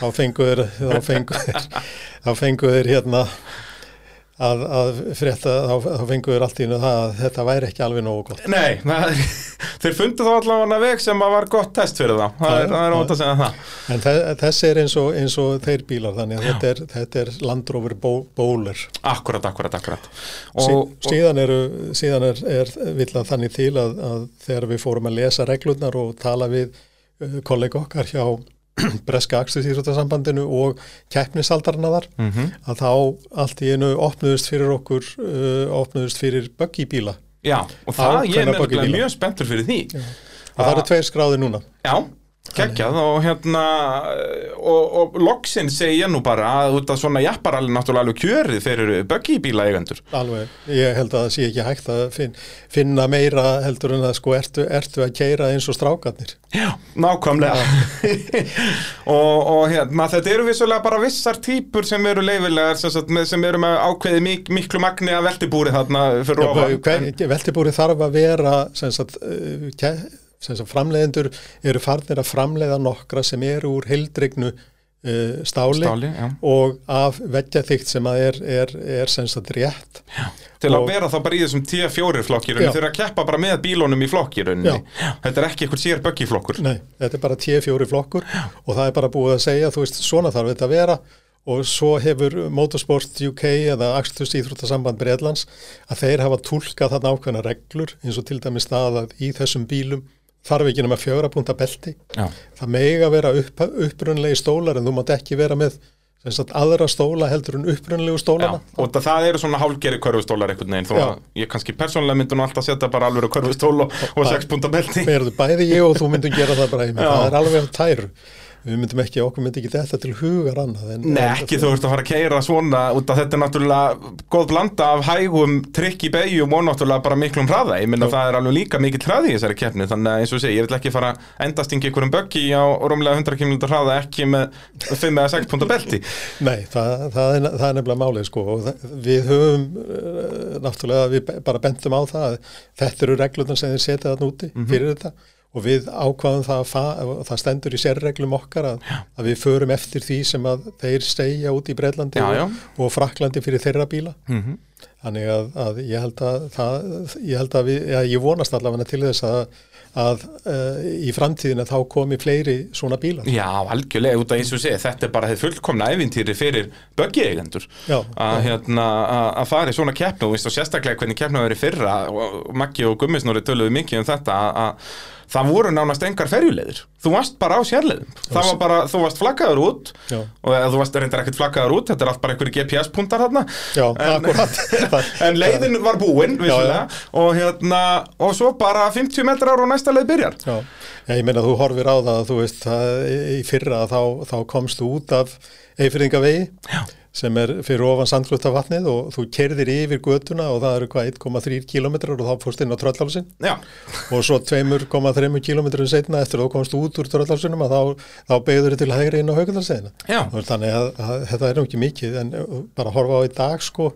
B: þá fenguður, þá fenguður hérna að, að frétta, þá, þá fenguður allt í einu það að þetta væri ekki alveg nógu gott.
A: Nei, það er, þeir fundu þá allavega veg sem að var gott test fyrir Það er, það er ótt að segja það.
B: En þe- þessi er eins og, eins og þeir bílar þannig að þetta er, þetta er Land Rover bó, Bowler.
A: Akkurat, akkurat, akkurat. Og, og,
B: síðan, eru, síðan er, er villað þannig til að, að þegar við fórum að lesa reglurnar og tala við uh, kollega okkar hjá Breska Akstuðsýrútasambandinu og keppnisaldarna þar
A: mm
B: að þá allt í einu opnuðust fyrir okkur uh, opnuðust fyrir buggy-bíla
A: Já, og það, ég er mjög spenntur fyrir því.
B: Og það eru tveir skráði núna.
A: Já, geggjað og hérna og, og loksin segi ég nú bara að út að svona alveg náttúrulega alveg kjörið fyrir buggy-bíla eigendur
B: Alveg, ég held að það sé ekki hægt að finn, finna meira heldur en að sko ertu, ertu að keira eins og strákarnir.
A: Já, nákvæmlega. Og, og hérna, þetta eru vissulega bara vissar típur sem eru leifilegar sem, sem eru með ákveði mik miklu magni að veltibúri þarna fyrir ofan.
B: Veltibúri þarf að vera sem sagt, framleiðendur eru farnir að framleiða nokkra sem eru úr heildregnu uh, stáli,
A: Stáli, já.
B: og af veggjaþygt sem að er, er, er sem sagt rétt
A: til að
B: Og-
A: vera þá bara í þessum T4 flokkirunni
B: Já.
A: þeir eru að keppa bara með bílunum í flokkirunni
B: Já.
A: þetta er ekki eitthvað sér buggy flokkur
B: Nei, þetta er bara T4 flokkur og það er bara búið að segja, þú veist, svona þarf þetta að vera og svo hefur Motorsport UK eða Axtus Íþróttasamband Breitlands að þeir hafa tólkað þarna ákveðna reglur eins og til dæmis það að í þessum bílum þarf ekki nema fjögra punta belti
A: Já.
B: það mega vera upp, upprunlegi stólar en þú mátt ekki vera með sagt, aðra stóla heldur en upprunlegu
A: Já,
B: stólana
A: og það, það eru svona hálgeri körfustólar einhvern veginn, þó
B: Já.
A: að ég kannski persónlega myndi nú alltaf setja bara alveg körfustól og, og
B: Bara-
A: 6 punta belti
B: Verðu bæði ég og þú myndum gera það bara
A: Já.
B: það er alveg tæru við myndum ekki, okkur myndi ekki þetta til hugar annað en,
A: Nei, ekki þú ert að fara að keira svona út að þetta er náttúrulega góð blanda af hægum, trikk í beigjum og náttúrulega bara miklum hraða, ég minna
B: Já.
A: það er alveg líka mikill hraði í þessari keppni, þannig að eins og segi, ég vil ekki fara að endastingi einhverjum buggy á rúmlega 100 km hraða ekki með 5 eða 6 punta belti
B: Nei, það, það, er, það er nefnilega málið sko og það, við höfum uh, náttúrulega, við bara bentum á það að þetta eru reglurnar sem þeir setja þarna úti
A: Mhm.
B: fyrir þetta og við ákvaðum það að það stendur í sérreglum okkar að, að við förum eftir því sem að þeir segja út í Breitlandi
A: Já, já.
B: og, og Fraklandi fyrir þeirra bíla.
A: Mm
B: þannig að, að ég held að það, ég held að við, já, ég vonast allavega til þess að, að uh, í framtíðina þá komi fleiri svona bílar.
A: Já, algjörlega, út af eins og segja, þetta er bara fullkomna ævintýri fyrir
B: Já,
A: að hérna, að- að fara í svona keppni og, sérstaklega hvernig keppni verið fyrra og Maggi og Gummisnóri töluðu mikið um þetta að það voru nánast engar ferjuleiðir. Þú varst bara á sérleiðum. Það var bara, þú varst flaggaður út
B: Já.
A: og þú varst reyndar ekkert flaggaður út þetta er allt bara einhverju GPS-puntar þarna.
B: Já,
A: en, en leiðin var búin vissulega, og hérna og svo bara 50 metrar og næsta leið byrjar.
B: Já, ég meina þú horfir á það að þú veist í fyrra þá, þá komst þú út af eifyrðingavegi
A: Já.
B: Sem er fyrir ofan sandgrúttavatnið og þú kerðir yfir götuna og það eru hvað 1,3 kilometrar og þá fórst inn á tröllhálsin.
A: Já,
B: og svo 2,3 kilometrum setna eftir að þú komst út úr tröllhálsinum að þá, þá beigður þið til hægri inn á haugundalsegina
A: já,
B: þannig að, að þetta er nú ekki mikið en uh, bara horfa á í dag sko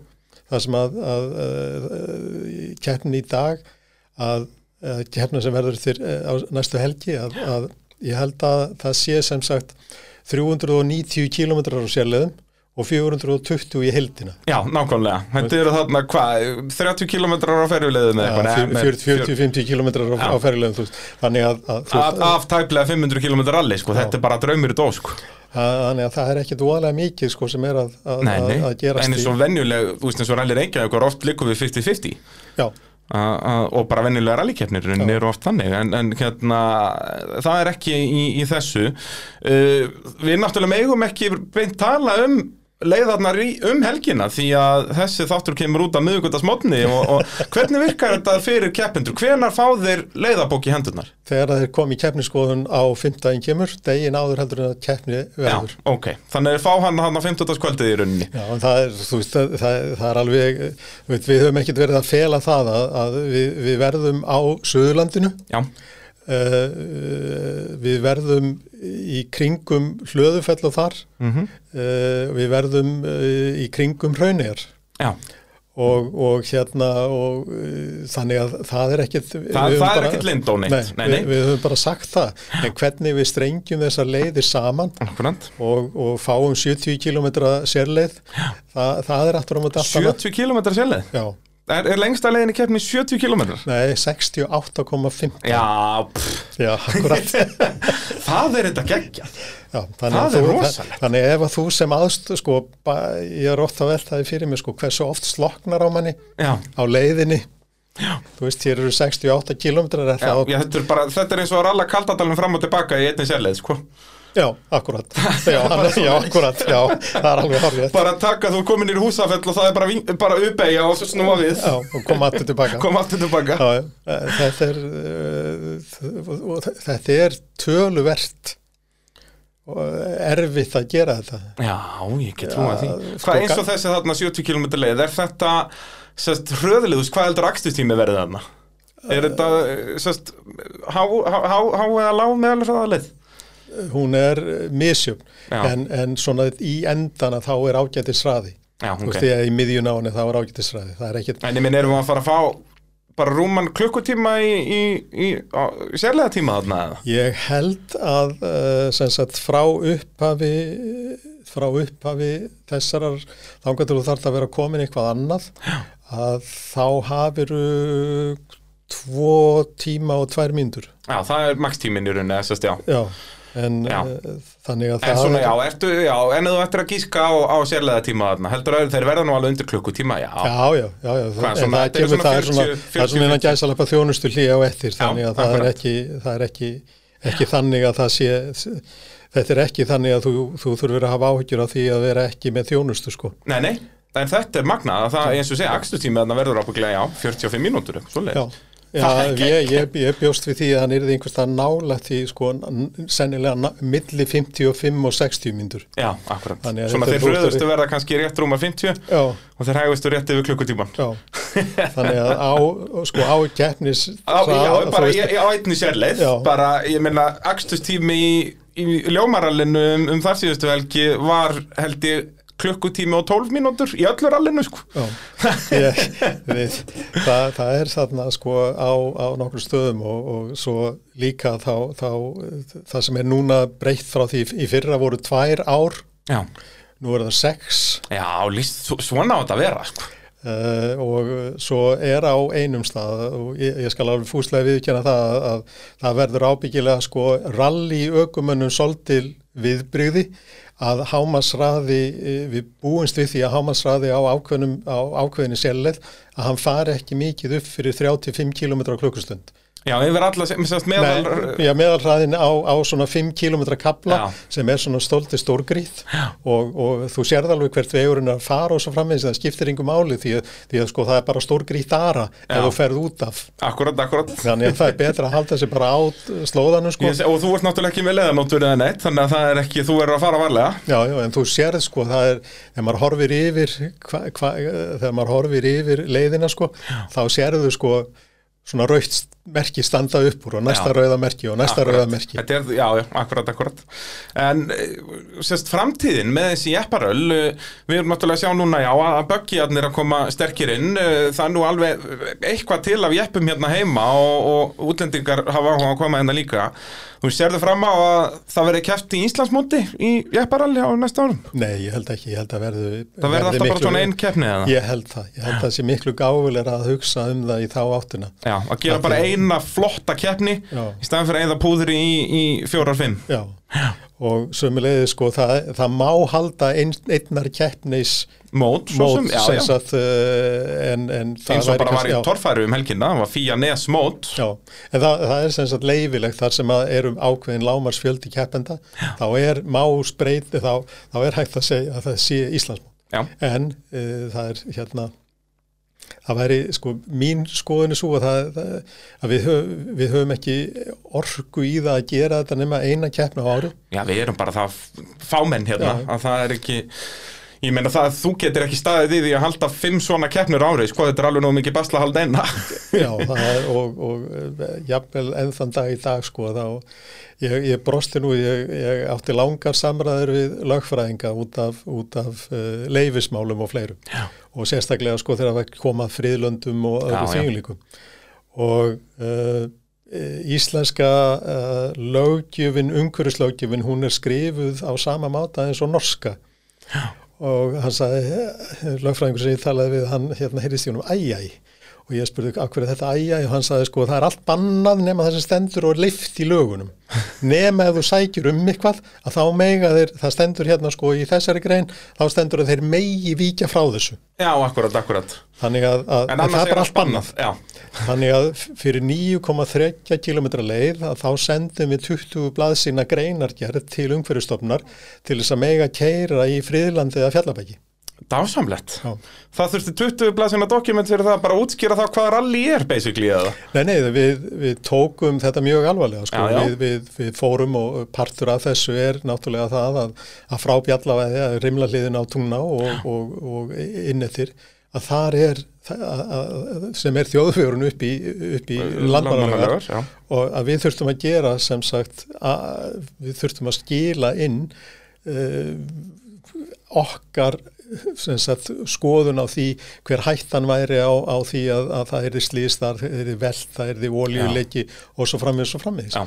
B: það sem að, að, að, að keppnin í dag að, að keppnin sem verður þér á næstu helgi að, að ég held að það sé sem sagt 390 kilometrar á sérleðum og 420 í heldina
A: Já, nákvæmlega. Þetta eru þarna, hvað, 30 km á ferjulegðu með eitthvað? nei, með
B: 40-50 km á, á ferjulegum þú veist. þannig að, að, veist,
A: af tæplega 500 km rally, sko, þetta er bara draumur í dó, sko.
B: þannig að það er ekkit óalega mikið sko, sem er að, að,
A: Nei, nei,
B: að, gerast
A: en eins og venjuleg, þú veist eins og rally Reykjavík er oft líku við 50-50
B: já,
A: og bara venjulega rallikeppnir eru oft þannig, en, en hérna það er ekki í, í þessu uh, við náttúrulega megum ekki beint tala um leiðarnar í, um helgina því að þessi þáttur kemur út af miðugundarsmotni og, og hvernig virkar þetta fyrir keppendur, hvenar fá þeir leiðarbók í hendurnar?
B: þegar þeir kom í keppniskoðun á 15 kemur, degin áður heldur en að keppni
A: Já,
B: verður
A: ok, þannig að þeir fá hann hann á 15. kvöldið í rauninni.
B: Já, það er, veist, það, það, það er alveg, við, við höfum ekkert verið að fela það að, að við, við verðum á Suðurlandinu,
A: Já,
B: uh, við verðum í kringum hlöðufell og þar,
A: mm
B: uh, við verðum uh, í kringum hraunir
A: já.
B: Og, og hérna og þannig að það er ekkert
A: Það- það er
B: Nei,
A: nei.
B: Við, við höfum bara sagt það. En hvernig við strengjum þessar leiðir saman og, og fáum 70 km sérleið það, það er aftur á móti allt annað.
A: 70 km sérleið?
B: Já,
A: Er, er lengsta leiðin í keppni 70 km?
B: nei, 68,5
A: Já, pff,
B: Já, akkurat
A: það er þetta geggja
B: Já,
A: Það
B: að
A: er
B: þú,
A: rosalegt.
B: þannig ef að þú sem aðst sko, ba, ég er ofta að veltaði fyrir mig sko, hversu oft sloknar á manni
A: Já,
B: á leiðinni Já. þú veist, hér eru 68 km
A: þetta, bara, þetta er eins og að ralla kaldadalinn fram og tilbaka í einni sérleið sko.
B: Já, akkurat. Já, já akkurat, já, það er alveg horfið.
A: Bara taka þú komin í húsafell og það er bara, bara uppeyja og svo snúa við.
B: Já, og koma aftur tilbaka
A: Kom aftur tilbaka
B: Já, já, þetta er uh, þetta er töluvert og erfitt að gera þetta.
A: Já, ég get trúið því.
B: sko,
A: Hvað eins og þessi þarna 70 km leið? Er þetta sest, hröðliðus, hvað heldur akstustími verið þarna? Er þetta sest, há, há, há, há eða lág meðal hraðaleið?
B: Hún er misjöfn.
A: Já.
B: en, en svona í endana þá er ágætis hraði
A: Já,
B: þú veist því að í miðjun á henni þá er ágætis hraði það er ekkit,
A: En ég minn, erum við að fara að fá bara rúman klukkutíma í, í, í, í sérlega tíma þarna
B: ég held að sem sagt frá upphafi frá upphafi þessarar þangar til þú þarf að vera komin eitthvað annað að þá hafiru tvo tíma og tvær mínútur.
A: Já, það er makstíminn í rauninni, þessast, já.
B: já, en
A: Já.
B: uh, þannig að
A: En
B: það
A: svona,
B: er,
A: já, ertu, já, en þú ættir að gíska á, á sérlega tíma þarna, heldur að þeir verða nú alveg undir klukkutíma, já.
B: Já, já, já, já.
A: Hvað, svona-
B: það kemur, það er svona,
A: 40,
B: það er svona innan
A: 40.
B: gæsalappa þjónustu hlýja á eftir, þannig að það er ekki, það er ekki, ekki þannig að það sé, þetta er ekki þannig að þú, þú þurfur að hafa áhyggjur af því að vera ekki með þjónustu, sko.
A: Nei, nei, en þetta er magnað, að það, eins og segja, akstustími þarna verður ábygglega, já, 45 mínútur,
B: Já,
A: svoleiðis.
B: Já
A: Það er
B: ég, ég, ég bjóst við því að hann yrði einhverstað nálægt því, sko, sennilega na- milli 55 og 60 myndur.
A: Já, akkurat. Svona
B: er
A: þeir
B: flóttari.
A: hröðustu verða kannski rétt rúma 50
B: Já,
A: og þeir hægustu rétt yfir klukkutíman.
B: já, þannig að á, sko, á keppnis,
A: Á, já,
B: þú
A: bara í, á einni sérleið, bara, ég meina, akstustími í, í ljómarallinu um, um þar síðustu helgi var, held ég, klukkutími og 12 mínútur í öllu rallinu, sko.
B: Ég, við, það, það er þarna sko á, á nokkur stöðum og, og svo líka þá, þá það sem er núna breytt frá því í fyrra voru tvær ár,
A: Já.
B: nú er það sex
A: Já, líst, svo- svona á þetta að vera, sko.
B: uh, og svo er á einum stað og ég, ég skal alveg fúslega viðkjanna það að, að það verður ábyggilega sko rally ökumönnum svolítil viðbrygði að hámasraði, við búumst við því að hámasraði á, á ákveðinu sérleið að hann fari ekki mikið upp fyrir 35 km á klukkustund.
A: Já, yfir alla, meðal...
B: Nei, já, meðalhraðin á, á svona 5 km kapla
A: Já.
B: sem er svona stolti stórgríð og, og þú sérð alveg hvert vegurinn að fara og svo framvegis það skiptir yngur máli því því að sko það er bara stórgríð þara
A: Já.
B: ef þú ferð út af
A: Akkurat, akkurat.
B: þannig að það er betra að halda sig bara á slóðanum sko
A: Ég, og þú ert náttúrulega ekki með leðanóttur eða neitt, þannig að það er ekki, þú er að fara varlega.
B: Já, já, en þú sérð sko, það er, þegar maður horfir yfir, hva, hva, þegar maður horfir yfir leiðina sko, þá sérðu sko svona raukt merki standa upp úr og næsta
A: Já.
B: rauða merki og næsta
A: Akkurat.
B: rauða merki
A: er, já, já, akkurat, akkurat En eh, sérst, framtíðin með þessi jepparöl eh, Við erum náttúrulega að sjá núna, já, að böggiarnir að koma sterkir inn Eh, Það er nú alveg eitthvað til af jeppum hérna heima og, og útlendingar hafa áhuga að koma hérna líka Þú sérðu fram á að það verði kæft í Íslandsmóti í jepparöl á næsta árum
B: Nei, ég held ekki, ég held að verðu
A: Það verði alltaf bara svona einn keppni eða?
B: Ég held það, ég held að að
A: að eina flotta keppni
B: Já.
A: í staðan fyrir eða púðri í, í fjórar-fimm
B: og sömulegði sko það, það má halda ein, einnar keppnis
A: Mót,
B: mót
A: já, já.
B: sagt uh, en, en
A: eins og bara var í torfæru um helgina, það var Fía Nes mót.
B: Já, en það, það er sem sagt leifilegt þar sem að erum ákveðin lámarsfjöldi keppenda, þá er másbreyt, þá, þá er hægt að segja að það sé Íslandsmót. En uh, það er hérna, það væri, sko, mín skoðun er svo að, það, að við, höf, við höfum ekki orku í það að gera þetta nema eina keppna á ári.
A: já, við erum bara það fámenn hérna,
B: Já.
A: að það er ekki Ég meina það að þú getur ekki staðið í því að halda fimm svona keppnir á ári, sko, þetta er alveg nóg mikið basla að halda eina.
B: Já, það er, og, og eh, jafnvel enn þann dag í dag sko þá, ég, ég brosti nú, ég, ég átti langar samræður við lögfræðinga út af, út af uh, leifismálum og fleirum
A: Já.
B: Og sérstaklega sko þegar það var komað friðlöndum og öðru þýjulíkum og uh, íslenska uh, löggjöfin, umhverfislöggjöfin, hún er skrifuð á sama máta eins og norska.
A: Já.
B: og hann sagði, lögfræðingur sem ég talaði við, hann hérna heyrðist í honum æjæ og ég spurði, af hverju er þetta æjæ og hann sagði, sko, það er allt bannað nema það sem stendur og lift í lögunum. Nema ef þú sækjur um eitthvað að þá mega þeir, það stendur hérna sko í þessari grein, þá stendur að þeir megi víkja frá þessu.
A: Já, akkurat, akkurat.
B: þannig að, að það er bara allt bannað.
A: Já,
B: Þannig að fyrir 9,3 km leið að þá sendum við 20 blaðsina greinargerð til umhverjustofnar til þess að mega keira í friðlandi eða fjallabæki.
A: Dásamlegt.
B: Já.
A: Það þurfti 20 blaðsina dokument fyrir það bara að útskýra það hvað rally er, basically, eða?
B: Nei, nei, við, við tókum þetta mjög alvarlega, sko.
A: Já, já.
B: Við, við, við fórum og partur af þessu er náttúrulega það að, að frá bjallavæði að rimla hliðin á tungna og, og, og innettir að þar er, sem er þjóðfjörun upp í, í landmannalegar
A: já.
B: og að við þurftum að gera sem sagt að við þurftum að skila inn uh, okkar sagt skoðun á því hver hættan væri á, á því að, að það er slýst, það er veld, það er oljuleiki og svo framvegis og
A: Já.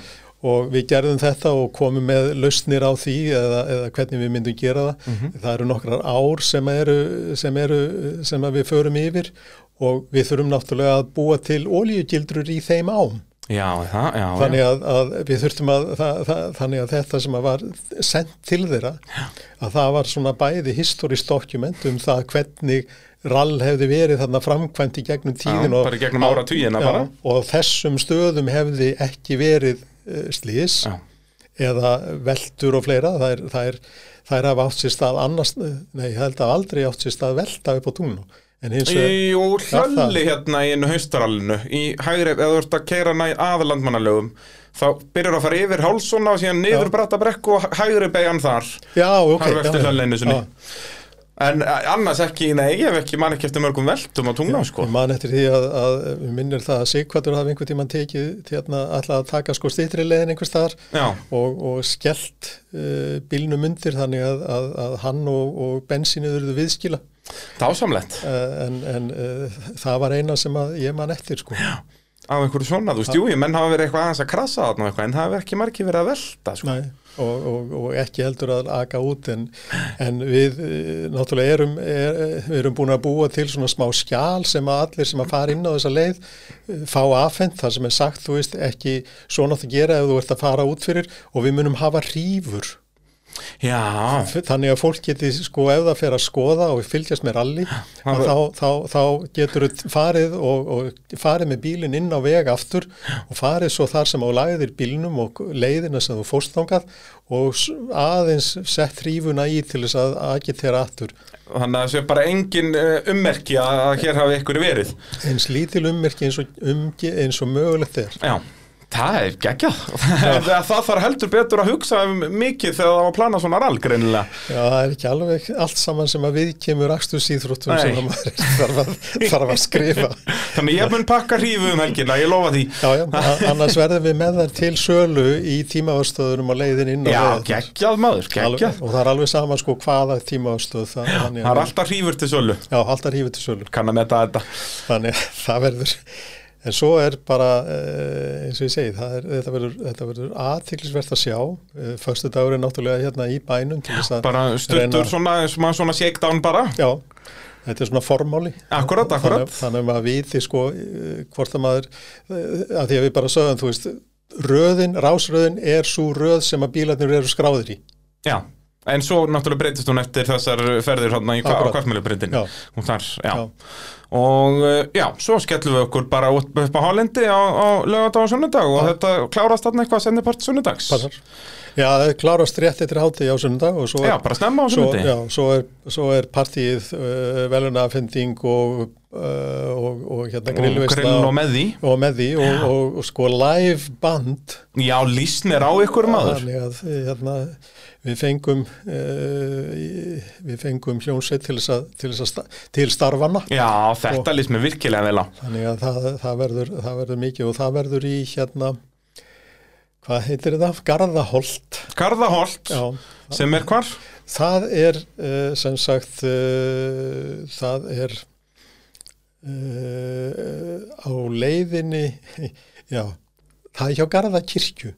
B: og við gerðum þetta og komum með lausnir á því eða, eða hvernig við myndum gera það
A: Mhm.
B: það eru nokkrar ár sem eru sem, eru, sem við förum yfir og við þurfum náttúrulega að búa til oljugildrur í þeim ám
A: Já, það, já,
B: þannig að, að við þurftum að það, það, þannig að þetta sem að var sendt til þeirra að það var svona bæði historiskt dokument um það hvernig rall hefði verið þarna framkvæmt í gegnum tíðin og,
A: gegnum bara.
B: og þessum stöðum hefði ekki verið uh, slís
A: Já.
B: eða veldur og fleira það er, það er, það er að átt sér stað annars, nei, ég held að aldrei átt sér stað velta upp á vegar
A: Jú, hlölli hérna í einu haustarallinu í hægri, eða þú ert að keira næ aðlandmannalögum þá byrjar að fara yfir hálsona og síðan niður bratta brekku og hægri beigjan þar.
B: Já, ok, já, já.
A: En eh, annars ekki, nei, ég hef ekki man ekki eftir mörgum veltum á tungná, sko.
B: Ég man eftir því að, að við minnir það að Sigvartur hafi einhvern tímann tekið hérna alltaf að taka sko stýttri leiðin einhver staðar
A: Já,
B: og, og skellt uh, bílnum undir þannig að, að, að hann og, og bensínu þurfðu viðskila
A: dásamlegt.
B: Uh, en, en uh, það var eina sem ég man eftir sko.
A: á einhverju svona, þú veist, jú, menn hafa verið eitthvað aðeins að krasa þarna eitthvað, en það hefur ekki margir verið að velta, sko.
B: Nei, og, og, og ekki heldur að aka út en, en við eh, náttúrulega erum, er, við erum búin að búa til svona smá skjál sem að allir sem að fara inn á þessa leið eh, fá afhent, það sem er sagt, þú veist, ekki svona að gera ef þú ert að fara út fyrir og við munum hafa hrífur
A: Já,
B: þannig að fólk geti sko ef það fer að skoða og fylgjast með ralli að þá, þá, þá getur þú farið og, og farið með bílinn inn á veg aftur og farið svo þar sem á lagðir bílnum og leiðina sem þú fórst þangað og aðeins sett hrífuna í til þess að agitera aftur.
A: Þannig að það sé bara engin uh, ummerki að hér hafi ykkur verið.
B: Eins lítil ummerki eins og, umge, eins og mögulegt er.
A: Já, Það er geggjað. það þarf heldur betur að hugsa um mikið þegar það var að plana svona rall greinilega.
B: Já, það er ekki alveg allt saman sem að við kemur akstusýþróttum
A: Nei.
B: sem að maður þarf að, þarf að skrifa.
A: Þannig ég mun pakka hrífu um helgina, ég lofa því.
B: Já, já, annars verðum við með þær til sölu í tímaværstöðunum og leiðin inn á
A: Já, geggjað maður, geggjað.
B: Og það er alveg sama sko hvaða tímaværstöð það, þannig
A: Það er alltaf hrífur til sölu,
B: Já, alltaf hrífið til sölu.
A: kann að metta þetta.
B: Þannig það en svo er bara, eh, eins og ég segi, er, þetta verður, aðtiklisvert að sjá. Föstu dagur er náttúrulega hérna í bænum til þess að
A: Bara stuttur svona, svona, svona shakedown bara.
B: Já, þetta er svona formáli.
A: Akkurat, akkurat.
B: Þannig, þannig að maður viti sko eh, hvort að maður, eh, að því að við bara sögum, þú veist, röðin, rásröðin er svo röð sem að bílarnir eru skráðir í.
A: Já, en svo náttúrulega breytist hún eftir þessar ferðir hérna í hva, á
B: Akkurat.
A: kvartmjölubreytin.
B: Já.
A: Hún þar, já.
B: Já.
A: Og uh, já, svo skellum við okkur bara upp, á Hálendi á, á lögadag og sunnudag og þetta klárast þarna eitthvað sendipart sunnudags.
B: Passar. Já, það klárast rétt eftir hátíð á sunnudag og svo
A: Já,
B: er,
A: bara snemma á sunnudag.
B: já, svo er, svo er partíið uh, velunafending og, uh, og, og hérna
A: og
B: grillveisla
A: grill og með því.
B: og með því og, og, og sko live band
A: Já, lísnir á ykkur maður.
B: Þannig að hérna, við fengum uh, við fengum hljónsveit til til, til starfana
A: Já, þetta líst mér virkilega vel á.
B: þannig að það, það, verður, það verður mikið og það verður í hérna hvað heitir þetta? Garðaholt
A: Garðaholt,
B: Já,
A: sem er hvar?
B: það er uh, sem sagt uh, það er á leiðinni já, það er hjá Garðakirkju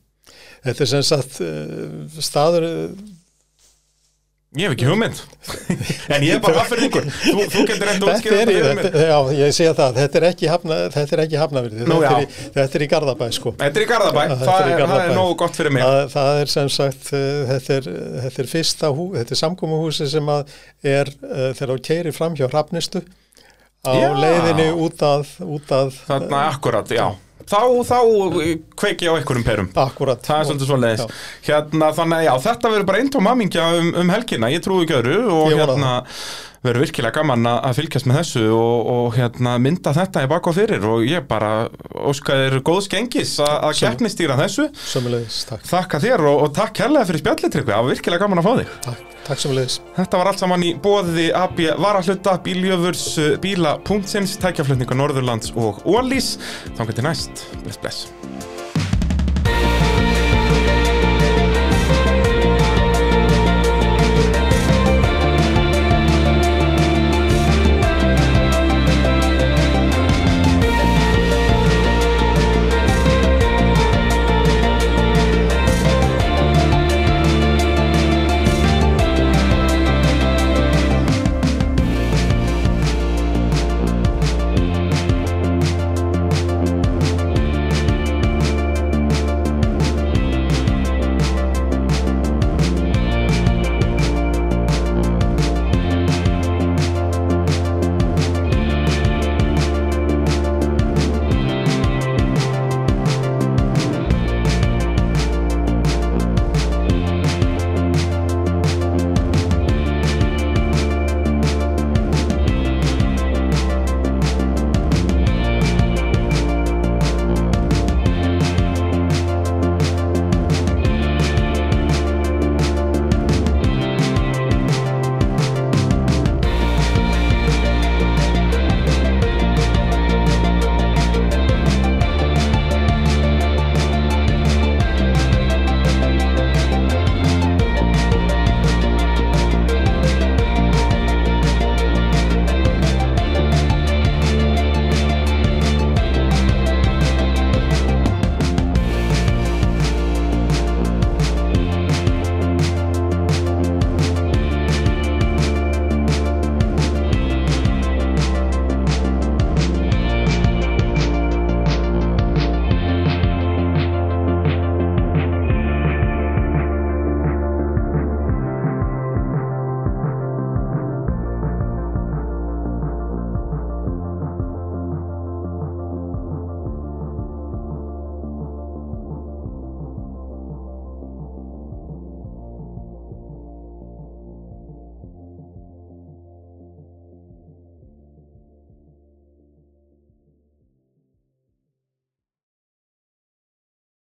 B: þetta er sem sagt uh, staður
A: Ég hef ekki hugmynd. en ég er bara aðferðingur. Þú, þú getur útskýrt
B: er, í,
A: fyrir
B: þetta, já, ég sé það, þetta er ekki, hafna, þetta er þetta, er í- Garðabæ sko.
A: Þetta er í Garðabæ,
B: þetta
A: það
B: er
A: það er nógu gott fyrir mig.
B: Það, það er sem sagt, uh, þetta er, þetta er fyrsta hú, þetta er samkómuhúsi sem er þegar þú keirir fram hjá Hrafnistu á
A: Já.
B: leiðinni út að, út að
A: Þarna akkurat, já. Þá, þá kveiki á einhverjum perum.
B: akkurat.
A: Það er svolítið svoleiðis.
B: Já.
A: Hérna, þannig að já, þetta verður bara eintóm amingja um, um helgina, ég trúi ekki öðru og
B: Ég
A: hérna verður virkilega gaman að fylgjast með þessu og, og hérna mynda þetta í bak og fyrir og ég bara óska þér góðs gengis að keppnistýra þessu.
B: Sömulegis, takk.
A: Þakka þér og, og takk kærlega fyrir spjallitrykvi, það var virkilega gaman að fá þig.
B: Takk, takk sömulegis.
A: Þetta var allt saman í bóði AB Varahluta, Bíljöfurs, Bíla.sins, Tækjaflutninga Norðurlands og Ólís. Þannig til næst. Bless, bless.